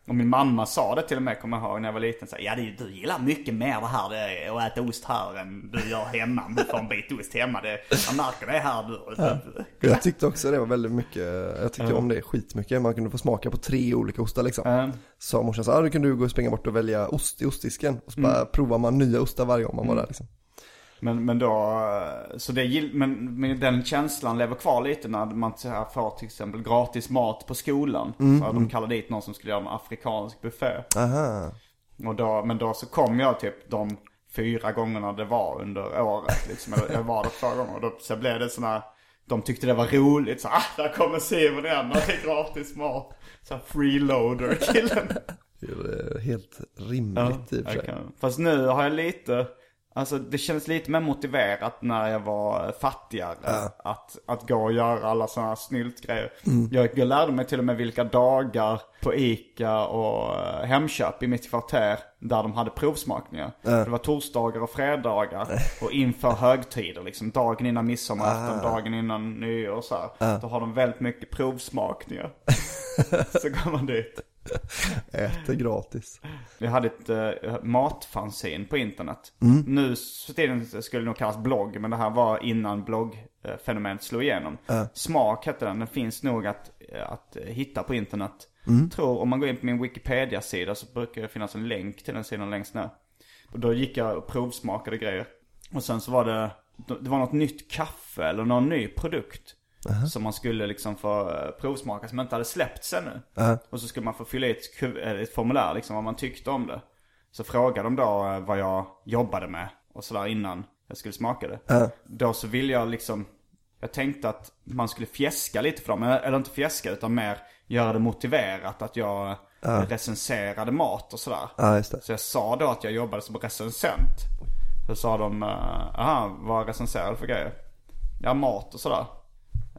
Och min mamma sa det till och med, kommer jag ihåg, när jag var liten. Så, här, ja, det, du gillar mycket mer det här det, att äta ost här än du gör hemma. Om du får en bit ost hemma. Det, jag märker det här. Du. Jag tyckte också det var väldigt mycket, jag tyckte om det skitmycket. Man kunde få smaka på tre olika ostar liksom. Mm. Så morsan sa, ah, då kan du gå och springa bort och välja ost i ostdisken. Och så bara provar man nya ostar varje gång man var där liksom. Men, men då, så det, men, men den känslan lever kvar lite när man får till exempel gratis mat på skolan. Så de kallar dit någon som skulle göra en afrikansk buffé. Aha. Och då, men då så kom jag typ de fyra gångerna det var under året. Liksom. Jag var där två gånger. Och då, så blev det här, de tyckte det var roligt. Så ah, där kommer Simon igen och det är gratis mat. Så freeloader killen. [laughs] Det är helt rimligt i och för sig. Fast nu har jag lite, alltså det känns lite mer motiverat när jag var fattigare. Att, att gå och göra alla sådana här snyltgrejer. Jag, jag lärde mig till och med vilka dagar på Ica och eh, Hemköp i mitt kvarter där de hade provsmakningar. Det var torsdagar och fredagar. [laughs] Och inför högtider liksom. Dagen innan midsommarafton, dagen innan nyår och så här. Då har de väldigt mycket provsmakningar. [laughs] så går man dit. [laughs] Äter gratis. Vi hade ett uh, matfanzin på internet. Nu för tiden skulle det nog kallas blogg, men det här var innan bloggfenomenet slog igenom. Smak hette den, den finns nog att, eh, att eh, hitta på internet. Tror, om man går in på min Wikipedia-sida så brukar det finnas en länk till den sidan längst ner. Och då gick jag och provsmakade grejer. Och sen så var det, det var något nytt kaffe eller någon ny produkt. Som man skulle liksom få eh, provsmaka som inte hade släppts ännu. Och så skulle man få fylla i ett, eh, ett formulär liksom vad man tyckte om det. Så frågade de då eh, vad jag jobbade med och sådär innan jag skulle smaka det. Då så ville jag liksom, jag tänkte att man skulle fjäska lite för dem. Eller inte fjäska utan mer göra det motiverat att jag recenserade mat och sådär. Så jag sa då att jag jobbade som recensent. Så sa de, eh, aha, vad recenserar du för grejer? Ja, mat och sådär.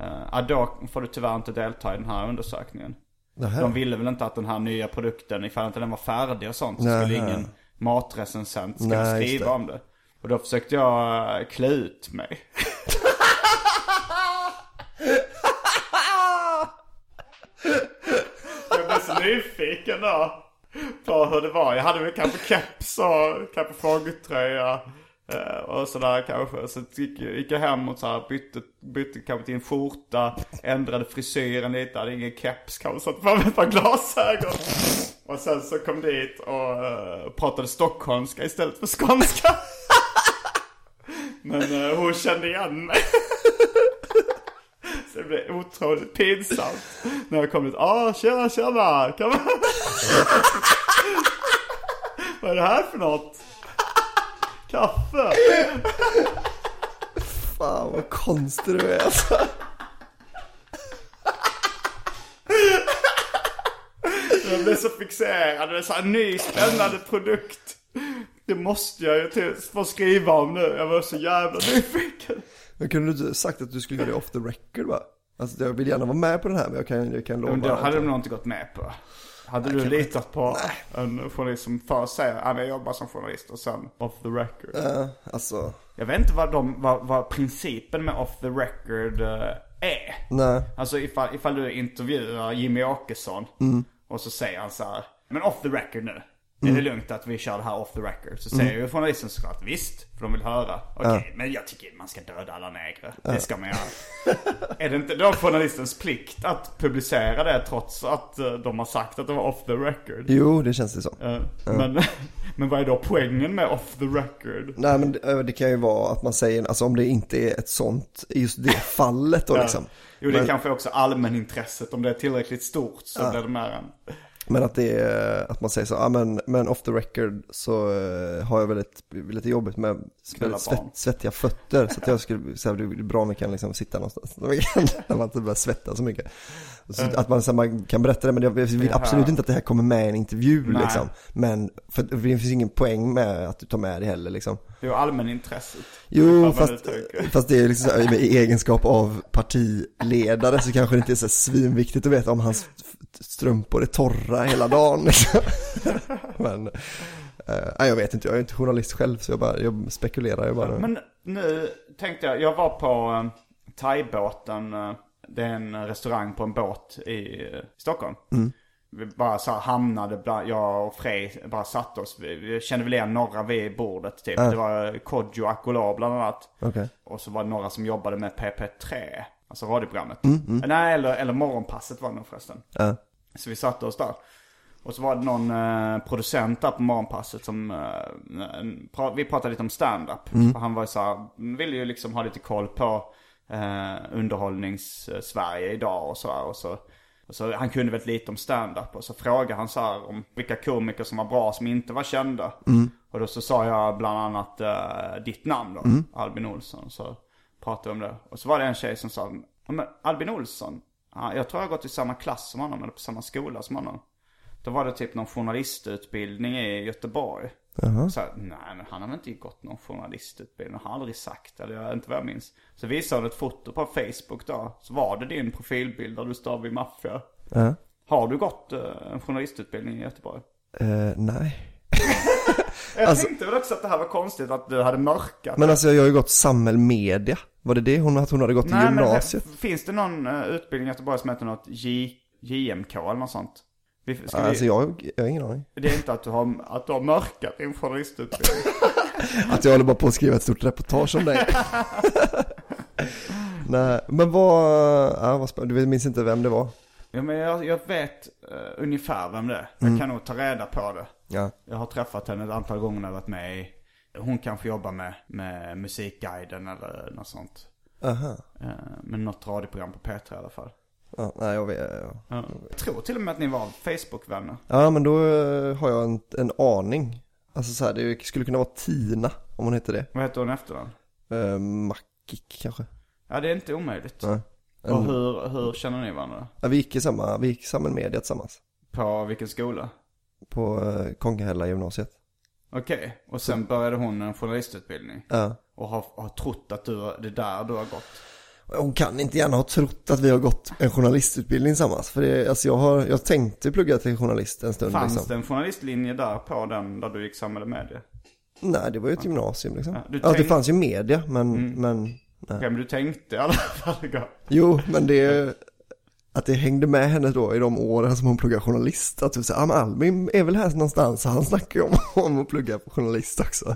Uh, ja, då får du tyvärr inte delta i den här undersökningen. Nähä. De ville väl inte att den här nya produkten, ifall inte den var färdig och sånt, så Nähä. skulle ingen matrecensent skulle Nej, skriva det. om det. Och då försökte jag eh, klä ut mig. [laughs] jag blev så nyfiken då. På hur det var. Jag hade väl kanske keps och kanske fågeltröja. Eh, och sådär kanske. Så gick, gick jag hem och så här bytte, bytte kanske till en skjorta. Ändrade frisyren lite. Hade ingen keps kanske. Satte på mig ett par glasögon. Och sen så kom dit och uh, pratade stockholmska istället för skånska. Men uh, hon kände igen mig. Så det blev otroligt pinsamt. När jag kom dit. Ah, tjena, tjena. Kan man... Vad är det här för något? Kaffe? Fan vad konstig du är alltså. Jag blev så fixerad. Det är så här ny spännande produkt. Det måste jag ju till, få skriva om nu. Jag var så jävla nyfiken. Men kunde du inte sagt att du skulle göra det off the record va? Alltså jag vill gärna vara med på den här men jag kan, jag kan lova. Men det hade de nog inte gått med på. Hade du litat på en journalist som först säger att jag jobbar som journalist och sen off the record. Eh, alltså, Jag vet inte vad, de, vad, vad principen med off the record eh, är. nej. Alltså ifall, ifall du intervjuar Jimmy Åkesson och så säger han så här. Men off the record nu. Är det lugnt att vi kör det här off the record? Så säger ju journalisten såklart visst, för de vill höra. Okej, men jag tycker man ska döda alla negrer. Det ska man göra. [laughs] är det inte då journalistens plikt att publicera det trots att eh, de har sagt att det var off the record? Jo, det känns det som. Eh, Men, [laughs] men vad är då poängen med off the record? Nej men det, det kan ju vara att man säger, alltså om det inte är ett sånt, just det [laughs] fallet då liksom. Jo, det är Men- kanske också allmänintresset. Om det är tillräckligt stort så blir det mer än... Men att det är, att man säger så, ja men, men off the record så eh, har jag väldigt, lite jobbigt med väldigt svett, svettiga fötter. Så att jag skulle säga det är bra om vi kan liksom sitta någonstans [laughs] där man inte börjar svettas så mycket. Så att man, så man kan berätta det, men jag vill absolut inte att det här kommer med i en intervju Nej. liksom. Men, för det finns ingen poäng med att du tar med det heller liksom. Ju allmänintresset. Jo, fast, fast det är liksom så här, i egenskap av partiledare så kanske det inte är så svinviktigt att veta om hans strumpor är torra hela dagen. Liksom. [laughs] Men, eh, jag vet inte, jag är inte journalist själv så jag bara, jag spekulerar ju bara. Men nu tänkte jag, jag var på uh, Thaibåten. eh, det är en restaurang på en båt i eh, Stockholm. Vi bara så här hamnade, bland, jag och Frej bara satte oss. Vi, vi kände väl igen några vid bordet typ. Det var Kodjo Akolor bland annat. Okej. Och så var det några som jobbade med PP3. Alltså radioprogrammet. Eh, Nej, eller, eller morgonpasset var det nog förresten. Ja. Så vi satte oss där. Och så var det någon eh, producent där på morgonpasset som, eh, pra, vi pratade lite om stand-up. För Han var så här, ville ju liksom ha lite koll på eh, underhållnings-Sverige idag och så här. Och så, och så han kunde väldigt lite om stand-up. Och så frågade han så här om vilka komiker som var bra som inte var kända. Och då så sa jag bland annat eh, ditt namn då, Albin Olsson. Så pratade om det. Och så var det en tjej som sa, "Ja, men Albin Olsson, ja, jag tror jag har gått i samma klass som honom eller på samma skola som honom. Då var det typ någon journalistutbildning i Göteborg. Så här, nej men han har väl inte gått någon journalistutbildning, har aldrig sagt, eller jag inte vad jag minns. Så visade hon ett foto på Facebook då, så var det din profilbild där du står vid maffia. Ja. Har du gått eh, en journalistutbildning i Göteborg? Eh, nej. [laughs] Jag Alltså- tänkte väl också att det här var konstigt att du hade mörkat. Men alltså jag har ju gått samhällsmedia. Var det det hon, att hon hade gått i Nej, men gymnasiet? det- finns det någon uh, utbildning i Göteborg som heter något J, JMK eller något sånt? Vi, ska vi, Alltså jag, jag har ingen aning. Det är inte att du har, att du har mörkat din journalistutbildning. [laughs] Att jag håller bara på att skriva ett stort reportage om dig. [laughs] Nej, men vad, ja, vad spännande. Du minns inte vem det var? ja, men jag, jag vet eh, ungefär vem det är. Jag kan nog ta reda på det. Ja. Jag har träffat henne ett antal gånger när jag varit med i, hon kanske jobbar med, med Musikguiden eller något sånt. Aha. Eh, men något radioprogram på P3 i alla fall. Ja, nej, jag vet. Ja. Ja. Jag tror till och med att ni var Facebook-vänner. ja, men då eh, har jag en, en aning. Alltså så här, det skulle kunna vara Tina, om hon heter det. Vad heter hon efter den? Uh, Mackik kanske. Ja, det är inte omöjligt. Nej. Och hur, hur känner ni varandra? Ja, vi gick i samma, vi gick samma media tillsammans. På vilken skola? På uh, Kongahälla gymnasiet. Okej, och sen började hon en journalistutbildning. Ja. Och har, har trott att du, det är där du har gått. Hon kan inte gärna ha trott att vi har gått en journalistutbildning tillsammans. För det, alltså jag har, jag tänkte plugga till journalist en stund Fanns liksom. det en journalistlinje där på den där du gick samhälle media? Nej, det var ju ett gymnasium liksom. Ja, Ja, du det tänk- fanns ju media, men, men Okej, men du tänkte i alla [laughs] fall. Jo, men det att det hängde med henne då i de åren som hon pluggade journalist. Att du säger, ah, Albin är väl här någonstans, han snackar ju om, [laughs] om att plugga journalist också.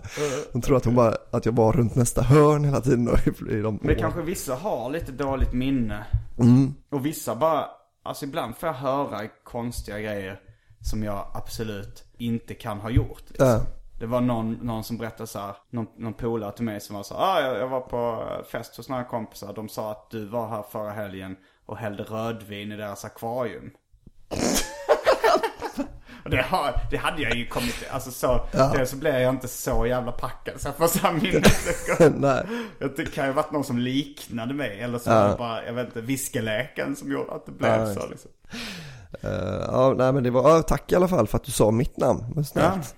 Hon tror att hon bara, att jag var runt nästa hörn hela tiden då, i, i de Men åren. kanske vissa har lite dåligt minne. Mm. Och vissa bara, alltså ibland får jag höra konstiga grejer som jag absolut inte kan ha gjort. Liksom. Ja, Det var någon, någon som berättade så här, någon, någon polare till mig som var så här, ah, jag, jag var på fest hos några kompisar. De sa att du var här förra helgen och hällde rödvin i deras akvarium. [laughs] Det, har, det hade jag ju kommit, alltså så, det, så blev jag inte så jävla packad så jag får så här minnesluckor. [laughs] Nej. Det kan ju ha varit någon som liknade mig eller så det bara, jag vet inte, viskeleken som gjorde att det blev Ja, så liksom. Eh, ja, nej men det var, ja, tack i alla fall för att du sa mitt namn. Vad Ja. snällt.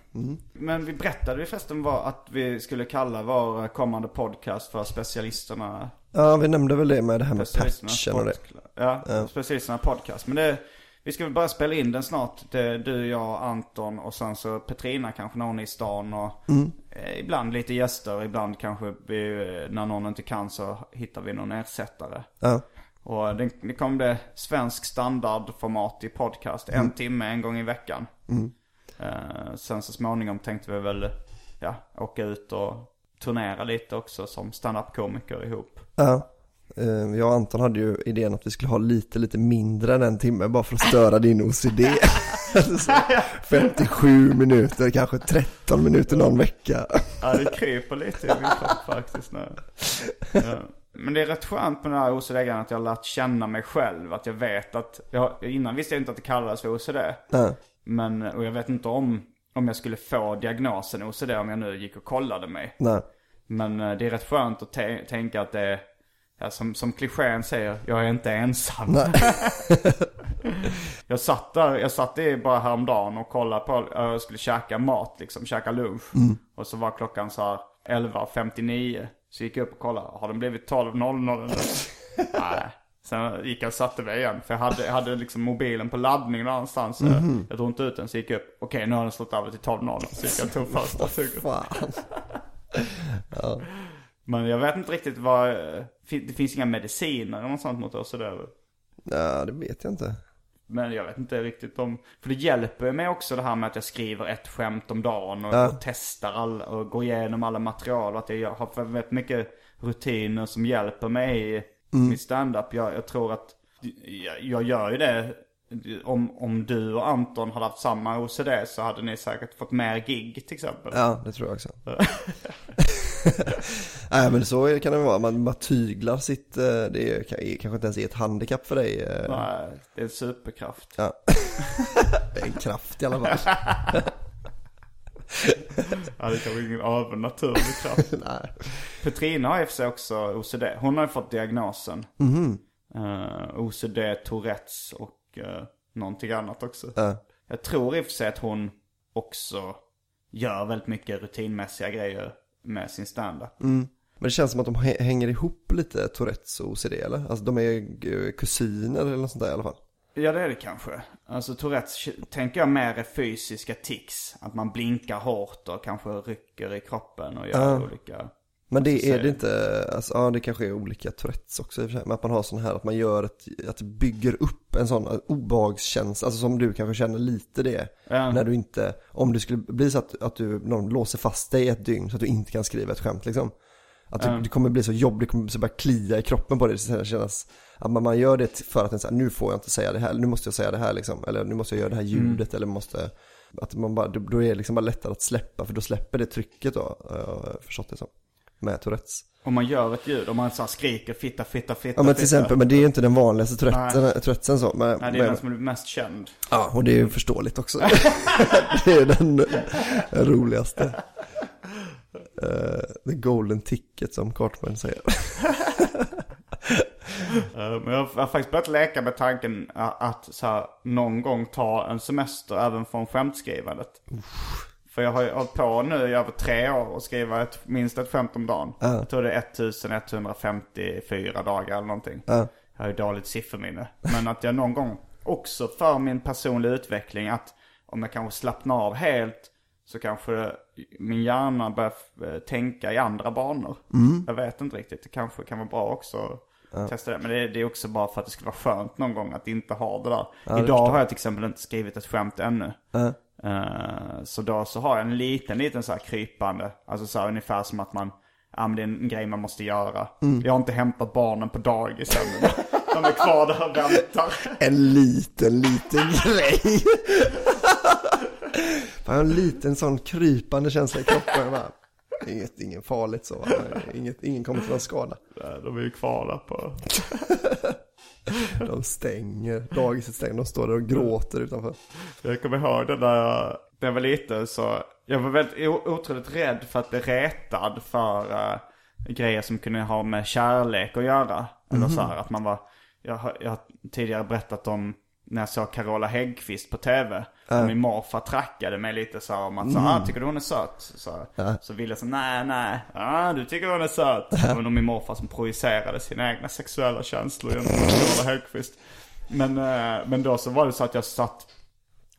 Men vi berättade ju förresten var att vi skulle kalla vår kommande podcast för specialisterna Ja, vi nämnde väl det med det här med patchen och det. Ja, specialisterna podcast. Men det, vi ska väl bara spela in den snart. Det, du, jag, Anton och sen så Petrina kanske när hon är i stan och Mm. eh, ibland lite gäster. Ibland kanske vi, eh, när någon inte kan så hittar vi någon ersättare. Ja. Och det, det kommer bli svensk standardformat i podcast. Mm. En timme en gång i veckan. Eh, sen så småningom tänkte vi väl ja, åka ut och turnera lite också som standup-komiker ihop. Ja. Eh, Jag och Anton hade ju idén att vi skulle ha lite, lite mindre än en timme bara för att störa din OCD. Så 57 minuter, kanske 13 minuter någon vecka. Ja, det kryper lite i min kropp faktiskt nu. Men det är rätt skönt med den här OCD-grejen att jag har lärt känna mig själv. Att jag vet att, jag, innan visste jag inte att det kallades för OCD. Ja. Men, och jag vet inte om, om jag skulle få diagnosen OCD om jag nu gick och kollade mig. Nej. Men eh, det är rätt skönt att tä- tänka att det är, ja, som, som klichén säger, jag är inte ensam. [laughs] jag satt där, jag satt i bara häromdagen och kollade på, jag skulle käka mat liksom, käka lunch. Och så var klockan så här 11.59. Så gick jag upp och kollade, har den blivit 12.00 nu? [laughs] Nej. Sen gick jag och satte mig igen. För jag hade, jag hade liksom mobilen på laddning någonstans. Så Jag drog inte ut den så gick jag upp. Okej, nu har den slått över till 12.00. Så gick jag och tog första suget. Fan. [laughs] Men jag vet inte riktigt vad, det finns inga mediciner eller något sånt mot OCD. Ja, det vet jag inte. Men jag vet inte riktigt om, för det hjälper mig också det här med att jag skriver ett skämt om dagen och, Ja. och testar all, och går igenom alla material. Att jag har väldigt mycket rutiner som hjälper mig i mitt standup. Jag, jag tror att, jag, jag gör ju det. Om, om du och Anton hade haft samma OCD så hade ni säkert fått mer gig till exempel. Ja, det tror jag också. [laughs] Nej, men så kan det vara. Man bara tyglar sitt, eh, det är, är kanske inte ens är ett handikapp för dig. eh. Nej, Det är en superkraft. Ja. [laughs] Det är en kraft i alla fall. [laughs] Ja, det kan vara ingen övernaturlig kraft. Nej. Petrina har i och för sig också OCD. Hon har ju fått diagnosen. Mhm. Eh, OCD, Tourettes och uh, någonting annat också. Ja. Jag tror i och för sig att hon också gör väldigt mycket rutinmässiga grejer med sin standup. Men det känns som att de hä- hänger ihop lite, Tourettes och OCD eller? Alltså de är eh, kusiner eller något sånt där i alla fall. Ja det är det kanske. Alltså Tourettes tänker jag mer är fysiska tics. Att man blinkar hårt och kanske rycker i kroppen och gör Ja. olika... Men det Så är det inte, alltså, ja det kanske är olika Tourettes också i och för sig. Men att man har sån här, att man gör ett, att det bygger upp en sån obehagskänsla, alltså som du kanske känner lite det. Ja. När du inte, om det skulle bli så att, att du, någon låser fast dig i ett dygn så att du inte kan skriva ett skämt liksom. Att det, det kommer bli så jobbigt, det kommer så bara klia i kroppen på dig. Det kännas, att man, man gör det för att här, nu får jag inte säga det här, nu måste jag säga det här liksom. Eller nu måste jag göra det här ljudet eller måste, att man bara, då då är det liksom bara lättare att släppa för då släpper det trycket då, har jag förstått det som. Med Tourettes. Om man gör ett ljud, om man så skriker fitta, fitta, fitta, Ja men till fitta. exempel, men det är ju inte den vanligaste Touretten, så. Men, Nej, det är men, den som är mest känd. Ja, och det är ju förståeligt också. [laughs] det är den, roligaste. Uh, the golden ticket som Cartman säger. [laughs] Eh, Men jag har faktiskt börjat leka med tanken a- att så här, någon gång ta en semester även från skämtskrivandet. För jag har ju hållit på nu i över tre år och skriva ett, minst ett skämt om dagen. Jag tror det är 1154 dagar eller någonting. Ja. Jag har ju dåligt sifferminne. Men att jag någon gång också för min personliga utveckling att om jag kanske slappnar av helt så kanske min hjärna börjar tänka i andra banor. Jag vet inte riktigt. Det kanske kan vara bra också att testa det. Men det är, det är också bara för att det skulle vara skönt någon gång att inte ha det där. Idag har jag till exempel inte skrivit ett skämt ännu. Eh, så då så har jag en liten, liten så här krypande. Alltså så här ungefär som att man, ja men det är en grej man måste göra. Jag har inte hämtat barnen på dagis ännu. De är kvar där och väntar. [laughs] En liten, liten [laughs] grej. jag har en liten sån krypande känsla i kroppen. Bara, inget, inget farligt så. Inget, ingen kommer till någon skada. De är ju kvar där på... [laughs] [laughs] De stänger, dagiset stänger, de står där och gråter utanför. Jag kommer ihåg det när jag, när jag var liten så, jag var väldigt otroligt rädd för att bli retad för uh, grejer som kunde ha med kärlek att göra. Eller så här, att man var, jag, jag har tidigare berättat om när jag såg Carola Häggkvist på tv. Och min morfar trackade mig lite så om att så, ah, tycker du hon är söt? Så, så ville jag så, nej, nej, ah, du tycker hon är söt. Det var nog min morfar som projicerade sina egna sexuella känslor genom Carola Häggkvist. Men, eh, men då så var det så att jag satt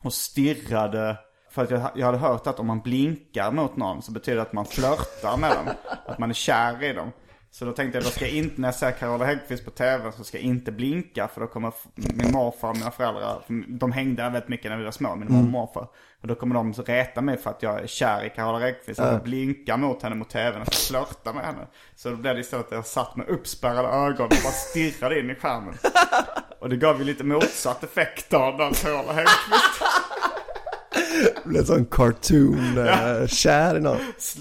och stirrade. För att jag, jag hade hört att om man blinkar mot någon så betyder det att man flörtar med dem. Att man är kär i dem. Så då tänkte jag, då ska jag inte, när jag ser Carola Häggkvist på tv så ska jag inte blinka. För då kommer min morfar och mina föräldrar, för de hängde väldigt mycket när vi var små, min och morfar. Och då kommer de reta mig för att jag är kär i Carola Häggkvist. Så jag blinkar mot henne mot tvn och ska flörta med henne. Så då blev det istället att jag satt med uppspärrade ögon och bara stirrade in i skärmen. [laughs] Och det gav ju lite motsatt effekt av den Carola Häggkvist. Blev en sån cartoon-kär [laughs] i någon.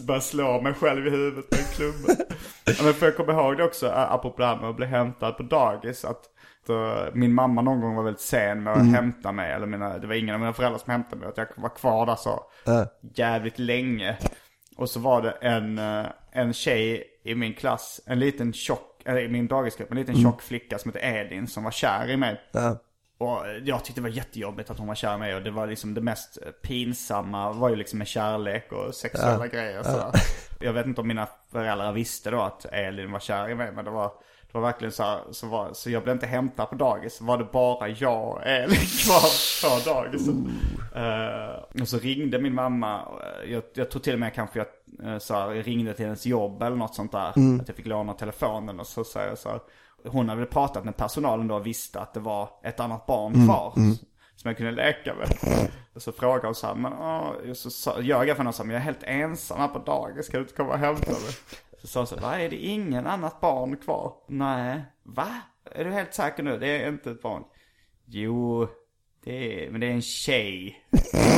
Började slå mig själv i huvudet med en klubba. ja, men för jag kommer ihåg det också, ä, apropå det här med att bli hämtad på dagis. Att då, min mamma någon gång var väldigt sen med att hämta mig. Eller mina, det var ingen av mina föräldrar som hämtade mig. Att jag var kvar där så jävligt länge. Och så var det en, eh, en tjej i min klass, en liten tjock, eller i min dagisgrupp, en liten tjock flicka som hette Edin som var kär i mig. Ja. Och jag tyckte det var jättejobbigt att hon var kär i mig och det var liksom det mest pinsamma var ju liksom med kärlek och sexuella grejer och sådär. [laughs] Jag vet inte om mina föräldrar visste då att Elin var kär i mig men det var, det var verkligen så här, så, var, så jag blev inte hämtad på dagis. Så var det bara jag och Elin [laughs] kvar på dagiset. Eh, och så ringde min mamma, eh, jag, jag tror till och med kanske jag uh, så här, ringde till hennes jobb eller något sånt där. Att jag fick låna telefonen och så säger jag så här, hon hade väl pratat med personalen då och visste att det var ett annat barn kvar. Som jag kunde leka med. Och så frågade hon så här, men åh, så sa, henne och sa, men jag är helt ensam här på dagis, ska du inte komma och hämta mig? Så sa hon så här, är det ingen annat barn kvar? Nej. Va? Är du helt säker nu? Det är inte ett barn. Jo, det är, men det är en tjej.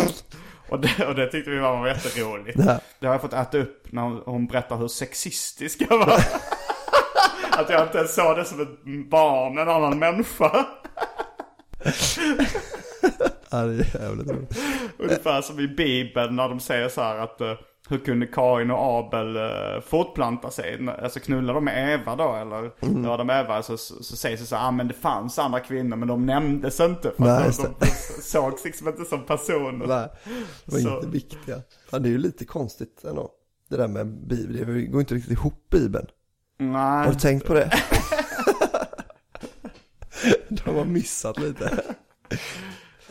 [laughs] och, det, och det tyckte vi var jätteroligt. Det har jag fått äta upp när hon, hon berättar hur sexistisk jag var. [laughs] Att jag inte såg det som ett barn, en annan människa. Ja, det är jävligt roligt. Ungefär som i Bibeln när de säger så här att eh, hur kunde Kain och Abel uh, fortplanta sig? Alltså knullar de med Eva då eller? Mm. Ja de Eva så, så, så sägs det så här, ah, men det fanns andra kvinnor men de nämndes inte. För Nej, att de, de sågs liksom inte som personer. Nej, det var Så- inte viktiga. Ja, det är ju lite konstigt ändå. Det där med Bibeln, det går inte riktigt ihop Bibeln. Nej. Har du tänkt på det? [laughs] De har missat lite. [laughs]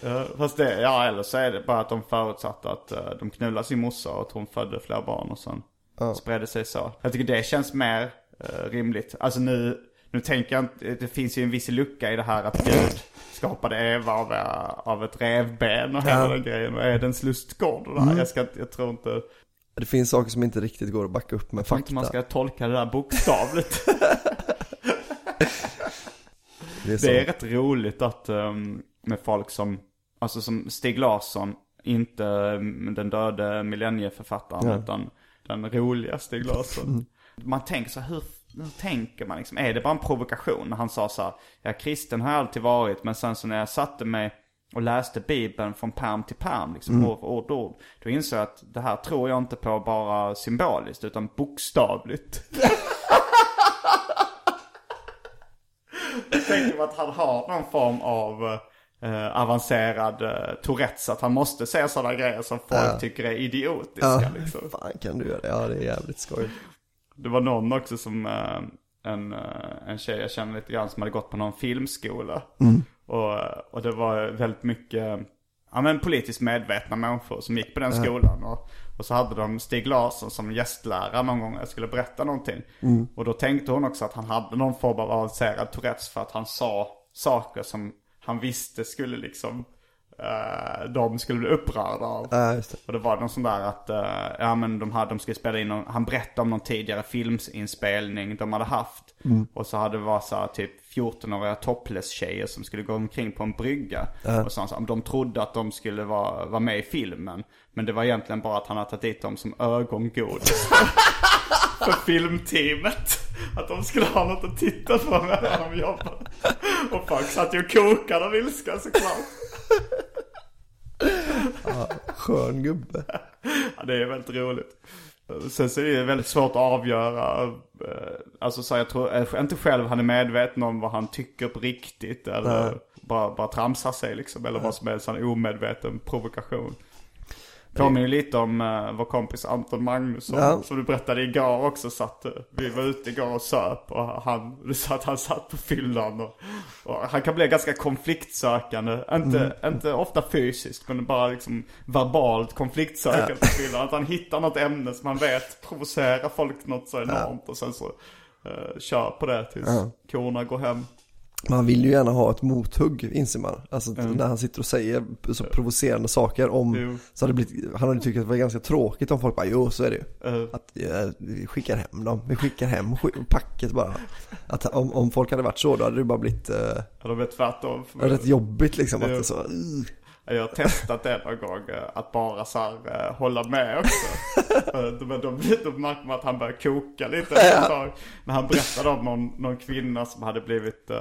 Ja, fast det, ja eller så är det bara att de förutsatte att eh, de knullade sin morsa och att hon födde fler barn och sen spred det sig så. Jag tycker det känns mer eh, rimligt. Alltså nu, nu tänker jag inte, det finns ju en viss lucka i det här att Gud skapade Eva av, eh, av ett revben och hela den grejen. Och Edens lustgård och det här. Jag, ska, jag tror inte, Det finns saker som inte riktigt går att backa upp med jag fakta. man ska tolka det där bokstavligt. [laughs] Det är, så. Det är rätt roligt att ehm, med folk som, alltså som Stig Larsson, inte ehm, den döde millennieförfattaren Ja. utan den roliga Stig Larsson. Man tänker så här, hur, hur tänker man liksom? Är det bara en provokation? Han sa så här, ja kristen har jag alltid varit men sen så när jag satte mig och läste bibeln från pärm till pärm, liksom ord för ord, för ord. Då insåg jag att det här tror jag inte på bara symboliskt utan bokstavligt. Jag tänker mig att han har någon form av eh, avancerad eh, Tourettes. Att han måste säga sådana grejer som folk tycker är idiotiska. Ja, Liksom. [laughs] fan kan du göra det? Ja, det är jävligt skoj. Det var någon också som, eh, en, eh, en tjej jag känner lite grann som hade gått på någon filmskola. Och, och det var väldigt mycket, ja men politiskt medvetna människor som gick på den skolan. Och, och så hade de Stig Larsson som gästlärare någon gång jag skulle berätta någonting. Och då tänkte hon också att han hade någon form av avancerad Tourettes för att han sa saker som han visste skulle liksom de skulle bli upprörda av. Ja, just det. Och det var någon sån där att, eh, ja men de, hade, de skulle spela in någon, han berättade om någon tidigare filminspelning de hade haft. Och så hade det varit så här, typ 14-åriga topless-tjejer som skulle gå omkring på en brygga. Och så, sa, de trodde att de skulle vara, vara med i filmen. Men det var egentligen bara att han hade tagit dit dem som ögongodis. [laughs] för filmteamet. Att de skulle ha något att titta på när de jobbade. Och folk satt ju och kokade av ilska såklart. [laughs] Skön gubbe. Ja, det är väldigt roligt. Sen så är det väldigt svårt att avgöra. eh, Alltså så jag tror jag inte själv han är medveten om vad han tycker på riktigt. Eller bara, bara tramsar sig liksom. Eller vad som är en sån omedveten provokation. Påminner lite om uh, vår kompis Anton Magnusson. Ja. Som du berättade igår också. Satt, eh, vi var ute igår och söp. Och han, [laughs] du sa att han satt på fyllan. Och, och han kan bli ganska konfliktsökande. Inte, inte ofta fysiskt. Men bara liksom verbalt konfliktsökande på fyllan. Att han hittar något ämne som han vet provocerar folk något så enormt. Och sen så uh, kör på det tills korna går hem. Man vill ju gärna ha ett mothugg inser man. Alltså när han sitter och säger så provocerande saker om, Jo. så hade blivit, han hade tyckt att det var ganska tråkigt om folk bara, jo så är det ju. Eh, Att ja, vi skickar hem dem, vi skickar hem packet bara. Att om, om folk hade varit så då hade det bara blivit uh, ja, de är tvärtom. rätt jobbigt liksom. Att Jo. det så, uh, Jag har testat det någon gång, eh, att bara så här, eh, hålla med också. [laughs] Eh, Men då, då märker man att han börjar koka lite efter ett tag. När han berättade om någon, någon kvinna som hade blivit eh,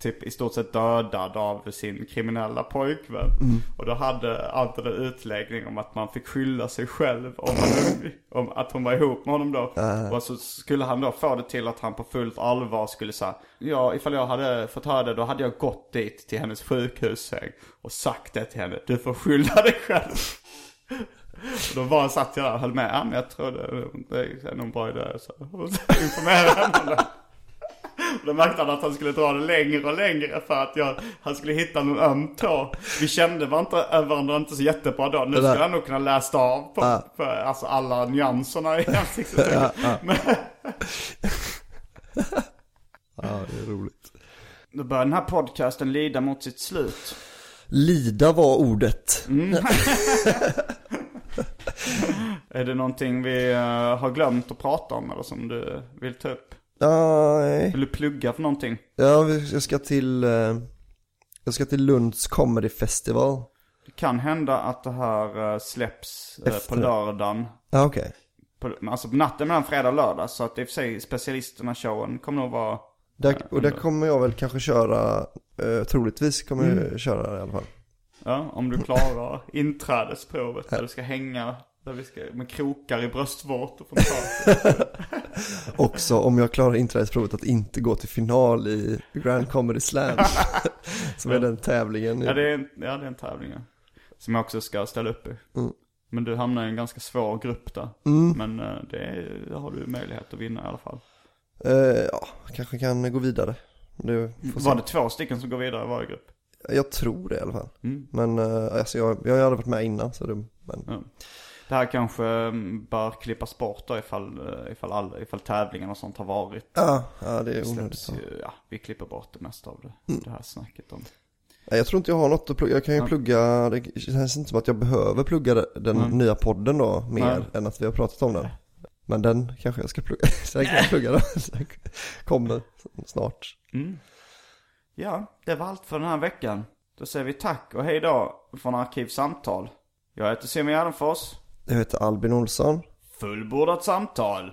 typ i stort sett dödad av sin kriminella pojkvän. Och då hade Anton en utläggning om att man fick skylla sig själv om, man, om att hon var ihop med honom då. Och så skulle han då få det till att han på fullt allvar skulle säga Ja, ifall jag hade fått höra det då hade jag gått dit till hennes sjukhussäng och sagt det till henne. Du får skylla dig själv. Och [laughs] då bara satt jag där och höll med. Ja, men jag tror det, det är nog en bra idé. Så [laughs] informerade henne. Då märkte han att han skulle dra det längre och längre för att jag, han skulle hitta någon öm tå. Vi kände varandra, varandra inte så jättebra då. Nu skulle han nog kunna läst av på Ja. för, alltså alla nyanserna i ansiktsuttrycket. Men ja det är roligt. då börjar den här podcasten lida mot sitt slut. Lida var ordet. [laughs] Är det någonting vi eh, har glömt att prata om eller som du vill ta upp? Nej. Vill du plugga för någonting? Ja, jag ska till, eh, jag ska till Lunds Comedy Festival. Det kan hända att det här eh, släpps eh, på Efter. lördagen. Ja, okej. På, alltså på natten mellan fredag och lördag. Så att i och för sig specialisterna-showen kommer nog vara... Där, och där kommer jag väl kanske köra, eh, troligtvis kommer jag köra i alla fall. Ja, om du klarar [laughs] inträdesprovet. Du ska hänga där vi ska, med krokar i bröstvårtor från. [laughs] Också om jag klarar inträdesprovet att inte gå till final i Grand Comedy Slam. [laughs] som är den tävlingen. ja, det är, en- ja, det är en tävling. Ja. Som jag också ska ställa upp i. Mm. Men du hamnar i en ganska svår grupp där. Men eh, det, är, har du möjlighet att vinna i alla fall. Eh, ja, kanske kan gå vidare. Det. Var det två stycken som går vidare i varje grupp? Jag tror det i alla fall. Mm. Men eh, alltså jag, jag har aldrig varit med innan så det, men. Det här kanske mm, bör klippas bort då ifall, eh, ifall, all, ifall tävlingen och sånt har varit. ja, ja det är onödigt. ja, vi klipper bort det mesta av det, det här snacket om. Jag tror inte jag har något att plugga. Jag kan ju plugga, det känns inte som att jag behöver plugga den Mm. nya podden då mer Nej. än att vi har pratat om den. Men den kanske jag ska plugga. [laughs] Så kan [laughs] jag plugga. Den Kommer snart. Mm. Ja, det var allt för den här veckan. Då säger vi tack och hej då från Arkivsamtal. Jag heter Simon Gärdenfors. Jag heter Albin Olsson. Fullbordat samtal.